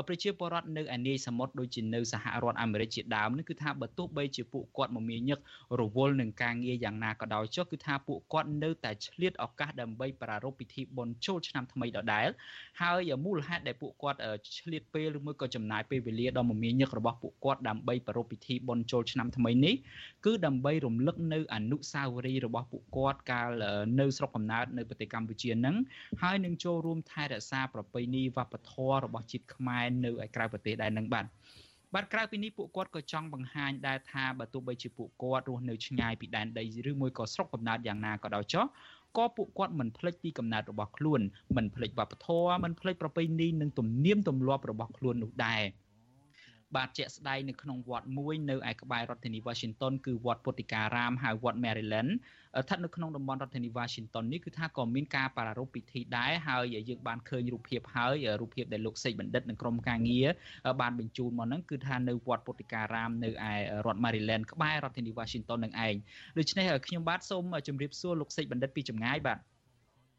ប្រជាពលរដ្ឋនៅឯនាយសមុទ្រដូចជានៅសហរដ្ឋអាមេរិកជាដើមនេះគឺថាបើទោះបីជាពួកគាត់មមាញឹករវល់នឹងការងារយ៉ាងណាក៏ដោយចុះគឺថាពួកគាត់នៅតែឆ្លៀតឱកាសដើម្បីប្រារព្ធពិធីបុណ្យចូលឆ្នាំថ្មីដដែលហើយមូលហេតុដែលពួកគាត់ឆ្លៀតពេលឬមួយក៏ចំណាយពេលវេលាដ៏មមាញឹករបស់ពួកគាត់ដើម្បីប្រារព្ធពិធីបុណ្យចូលឆ្នាំថ្មីនេះគឺដើម្បីរំលឹកនៅអនុស្សាវរីយ៍របស់ពួកគាត់កាលនៅស្រុកកំណើតនៅប្រទេសកម្ពុជានឹងហើយនឹងចូលរួមថែរក្សាប្រពៃណីវប្បធម៌របស់ជាតិខ្មែរនៅឯក្រៅប្រទេសដែរនឹងបាទបាទក្រៅពីនេះពួកគាត់ក៏ចង់បង្ហាញដែរថាបើទោះបីជាពួកគាត់រស់នៅឆ្ងាយពីដែនដីឬមួយក៏ស្រុកកំណើតយ៉ាងណាក៏ដោយចុះក៏ពួកគាត់មិនភ្លេចទីកំណើតរបស់ខ្លួនមិនភ្លេចវប្បធម៌មិនភ្លេចប្រពៃណីនិងទំនៀមទម្លាប់របស់ខ្លួននោះដែរ បាទជាក់ស្ដែងនៅក្នុងវត្តមួយនៅឯក្បែររដ្ឋធានី Washington គឺវត្តពុទ្ធិការាមហៅវត្ត Maryland ស្ថិតនៅក្នុងតំបន់រដ្ឋធានី Washington នេះគឺថាក៏មានការប្រារព្ធពិធីដែរហើយយើងបានឃើញរូបភាពហើយរូបភាពដែលលោកសេកបណ្ឌិតនិងក្រុមការងារបានបញ្ជូនមកហ្នឹងគឺថានៅវត្តពុទ្ធិការាមនៅឯរដ្ឋ Maryland ក្បែររដ្ឋធានី Washington នឹងឯងដូច្នេះខ្ញុំបាទសូមជម្រាបសួរលោកសេកបណ្ឌិតពីចម្ងាយបាទ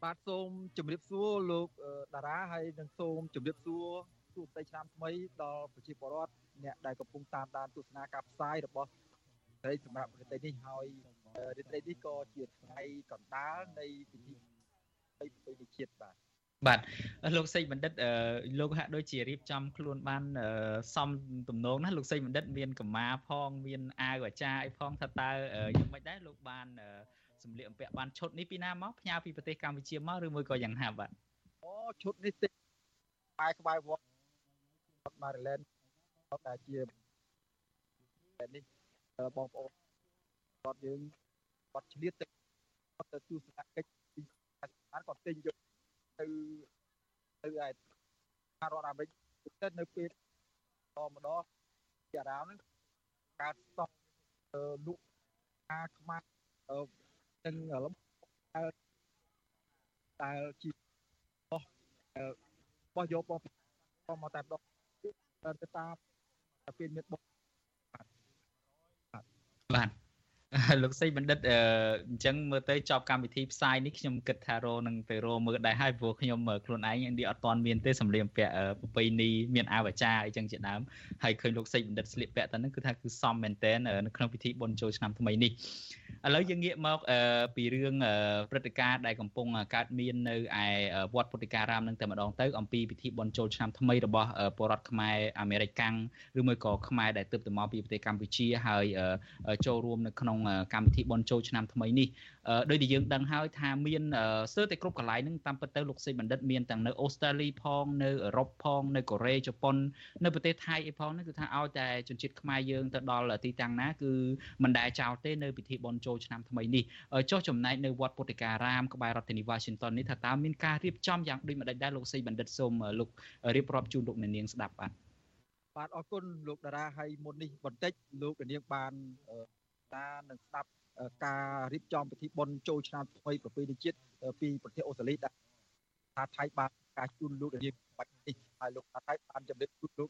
បាទសូមជម្រាបសួរលោកតារាហើយនិងសូមជម្រាបសួរ សួស្តីឆ្នាំថ្មីដល់ប្រជាពលរដ្ឋអ្នកដែលកំពុងតាមដានទស្សនាការផ្សាយរបស់ត្រីសម្រាប់ប្រទេសនេះហើយរាត្រីនេះក៏ជាថ្ងៃកណ្ដាលនៃពិធីប្រពៃណីជាតិបាទបាទលោកសេចបណ្ឌិតលោកហាក់ដូចជារៀបចំខ្លួនបានសំទំនងណាលោកសេចបណ្ឌិតមានកម្មាផង មានអាវអាចារ្យអីផងថាតើយ៉ាងម៉េចដែរលោកបានសម្លៀកបំពាក់បានឈុតនេះពីណាមកផ្ញើពីប្រទេសកម្ពុជាមកឬមួយក៏យ៉ាងណាបាទអូឈុតនេះតិចក្បែរក្បែរវត្ត Maryland តែជានេះបងប្អូនគាត់យើងគាត់ឆ្លៀតទៅគាត់ទៅទស្សនកិច្ចពីបានគាត់ទិញយកទៅទៅឯរដ្ឋអាមេរិកទៅនៅពេលតម្ដងជាអារ៉ាមហ្នឹងការស្តុកលក់ការខ្មាស់នឹងលំដែលដែលជាបោះបោះយកបងមកតែម្ដង ទៅតាមពេលមានបុកបាទ លោកសីបណ្ឌិតអញ្ចឹងមើលទៅចប់កម្មវិធីផ្សាយនេះខ្ញុំគិតថារោនឹងទៅរោមើលដែរហើយព្រោះខ្ញុំខ្លួនឯងនេះអត់ទាន់មានទេសម្លៀកបំពាក់ប្រពៃណីមានអាវចាអីចឹងជាដើមហើយឃើញលោកសីបណ្ឌិតស្លៀកពាក់តែហ្នឹងគឺថាគឺសមមែនតែននៅក្នុងពិធីបុណ្យចូលឆ្នាំថ្មីនេះឥឡូវយើងងាកមកពីរឿងព្រឹត្តិការណ៍ដែលកំពុងកើតមាននៅឯវត្តពុទ្ធិការាមនឹងតែម្ដងទៅអំពីពិធីបុណ្យចូលឆ្នាំថ្មីរបស់ពលរដ្ឋខ្មែរអាមេរិកកាំងឬមួយក៏ខ្មែរដែលទើបទៅមកពីប្រទេសកម្ពុជាហើយចូលរួមនៅក្នុងកម្មវិធីបុណ្យចូលឆ្នាំថ្មីនេះដោយដែលយើងដឹងហើយថាមានស្ទើរតែគ្រប់កន្លែងហ្នឹងតាមពិតទៅលោកសេបណ្ឌិតមានទាំងនៅអូស្ត្រាលីផងនៅអឺរ៉ុបផងនៅកូរ៉េជប៉ុននៅប្រទេសថៃអីផងហ្នឹងគឺថាឲ្យតែជនជាតិខ្មែរយើងទៅដល់ទីតាំងណាគឺមិនដែលចោលទេនៅពិធីបុណ្យចូលឆ្នាំថ្មីនេះចុះចំណែកនៅវត្តពុទ្ធិការាមក្បែររដ្ឋធានី Washington នេះថាតើមានការរៀបចំយ៉ាងដូចម្ដេចដែរលោកសេបណ្ឌិតសូមលោករៀបរាប់ជូនលោកអ្នកនាងស្ដាប់បាទបាទអរគុណលោកតារាហើយមុននេះបន្តិចលោកនាងបាន តានឹងស្ដាប់ការរៀបចំពិធីបុណ្យចូលឆ្នាំថ្មីប្រពៃណីជាតិពីប្រទេសអូស្ត្រាលីដែលថាថៃបានការជូនលោកនាងបាច់នេះហើយលោកថាថៃបានជម្រាបជូនលោក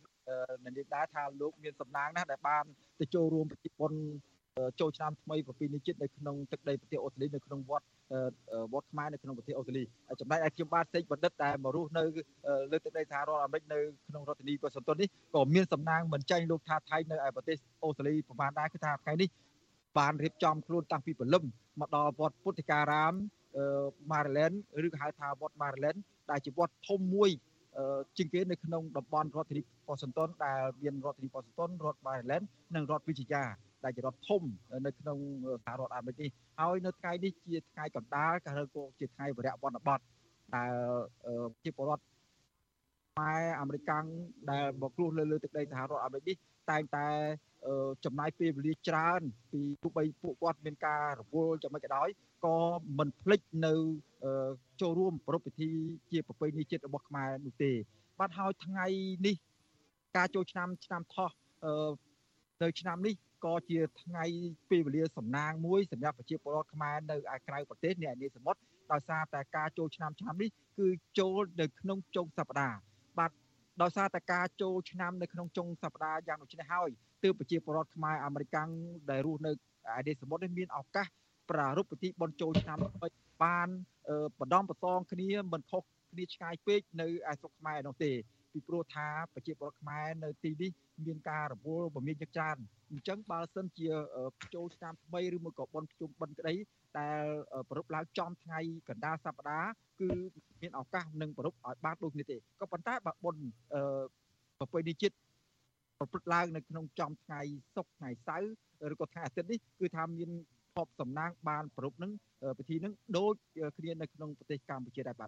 នាងដែរថាលោកមានសំណាងណាស់ដែលបានទៅចូលរួមពិធីបុណ្យចូលឆ្នាំថ្មីប្រពៃណីជាតិនៅក្នុងទឹកដីប្រទេសអូស្ត្រាលីនៅក្នុងវត្តវត្តខ្មែរនៅក្នុងប្រទេសអូស្ត្រាលីចំណែកឯខ្ញុំបាទសេចបណ្ឌិតដែលមករស់នៅលើទឹកដីសហរដ្ឋអាមេរិកនៅក្នុងរដ្ឋធានីវ៉ាស៊ីនតោននេះក៏មានសំណាងមិនចាញ់លោកថាថៃនៅឯប្រទេសអូស្ត្រាលីប្រហែលដែរគឺថាថ្ងៃនេះ បានរៀបចំខ្លួនតាំងពីព្រលឹមមកដល់វត្តពុទ្ធិការាមម៉ារីឡែនឬក៏ហៅថាវត្តម៉ារីឡែនដែលជាវត្តធំមួយជាងគេនៅក្នុងតំបន់រដ្ឋធានីប៉ូសិនតុនដែលមានរដ្ឋធានីប៉ូសិនតុនរដ្ឋម៉ារីឡែននិងរដ្ឋវិជ្ជាដែលជារដ្ឋធំនៅក្នុងសហរដ្ឋអាមេរិកនេះហើយនៅថ្ងៃនេះជាថ្ងៃកណ្ដាលក៏ឬក៏ជាថ្ងៃវរៈវណ្ណបតដែលជាពលរដ្ឋខ្មែរអាមេរិកាំងដែលមកគ្រោះលើលើទឹកដីសហរដ្ឋអាមេរិកនេះ តែងតែចំណាយពេលវេលាច្រើន ពីទោះបីពួកគាត់មានការរវល់យ៉ាងម៉េចក៏ដោយក៏មិនភ្លេចនៅចូលរួមប្រពៃពិធីជាប្រពៃណីជាតិរបស់ខ្មែរនោះទេ បាទហើយថ្ងៃនេះ ការចូលឆ្នាំឆ្នាំថោះអឺនៅឆ្នាំនេះក៏ជាថ្ងៃពេលវេលាសំណាងមួយសម្រាប់ប្រជាពលរដ្ឋខ្មែរនៅឯក្រៅប្រទេសនៅឯនេសមុទ្រដោយសារតែការចូលឆ្នាំឆ្នាំនេះគឺចូលនៅក្នុងចុងសប្តាហ៍បាទ ដោយសារតែការចូលឆ្នាំនៅក្នុងចុងសប្តាហ៍យ៉ាងដូចនេះហើយទើបប្រជាពលរដ្ឋខ្មែរអាមេរិកាំងដែលរស់នៅឯនេសមុទ្រនេះមានឱកាសប្រារព្ធពិធីបុណ្យចូលឆ្នាំបានបដំបសងគ្នាមិនខុសគ្នាឆ្ងាយពេកនៅឯស្រុកខ្មែរនោះទេ ពីព្រោះថាប្រជាពលរដ្ឋខ្មែរនៅទីនេះមានការរវល់ពមៀនជាច្រើនអញ្ចឹងបើសិនជាចូលឆ្នាំថ្មីឬមួយក៏បុណ្យភ្ជុំបិណ្ឌក្តីដែលប្រពឡើងចំថ្ងៃកណ្ដាលសប្តាហ៍គឺមានឱកាសនឹងប្រពឲ្យបានដូចនេះទេក៏ប៉ុន្តែបើបុណ្យប្រពៃណីជាតិប្រព្រឹត្តឡើងនៅក្នុងចំថ្ងៃសុក្រថ្ងៃសៅរ៍ឬក៏ថ្ងៃអាទិត្យនេះគឺថាមានភពសំណាងបានប្រពនឹងពិធីនឹងដូចគ្នានៅក្នុងប្រទេសកម្ពុជាដែរបាទ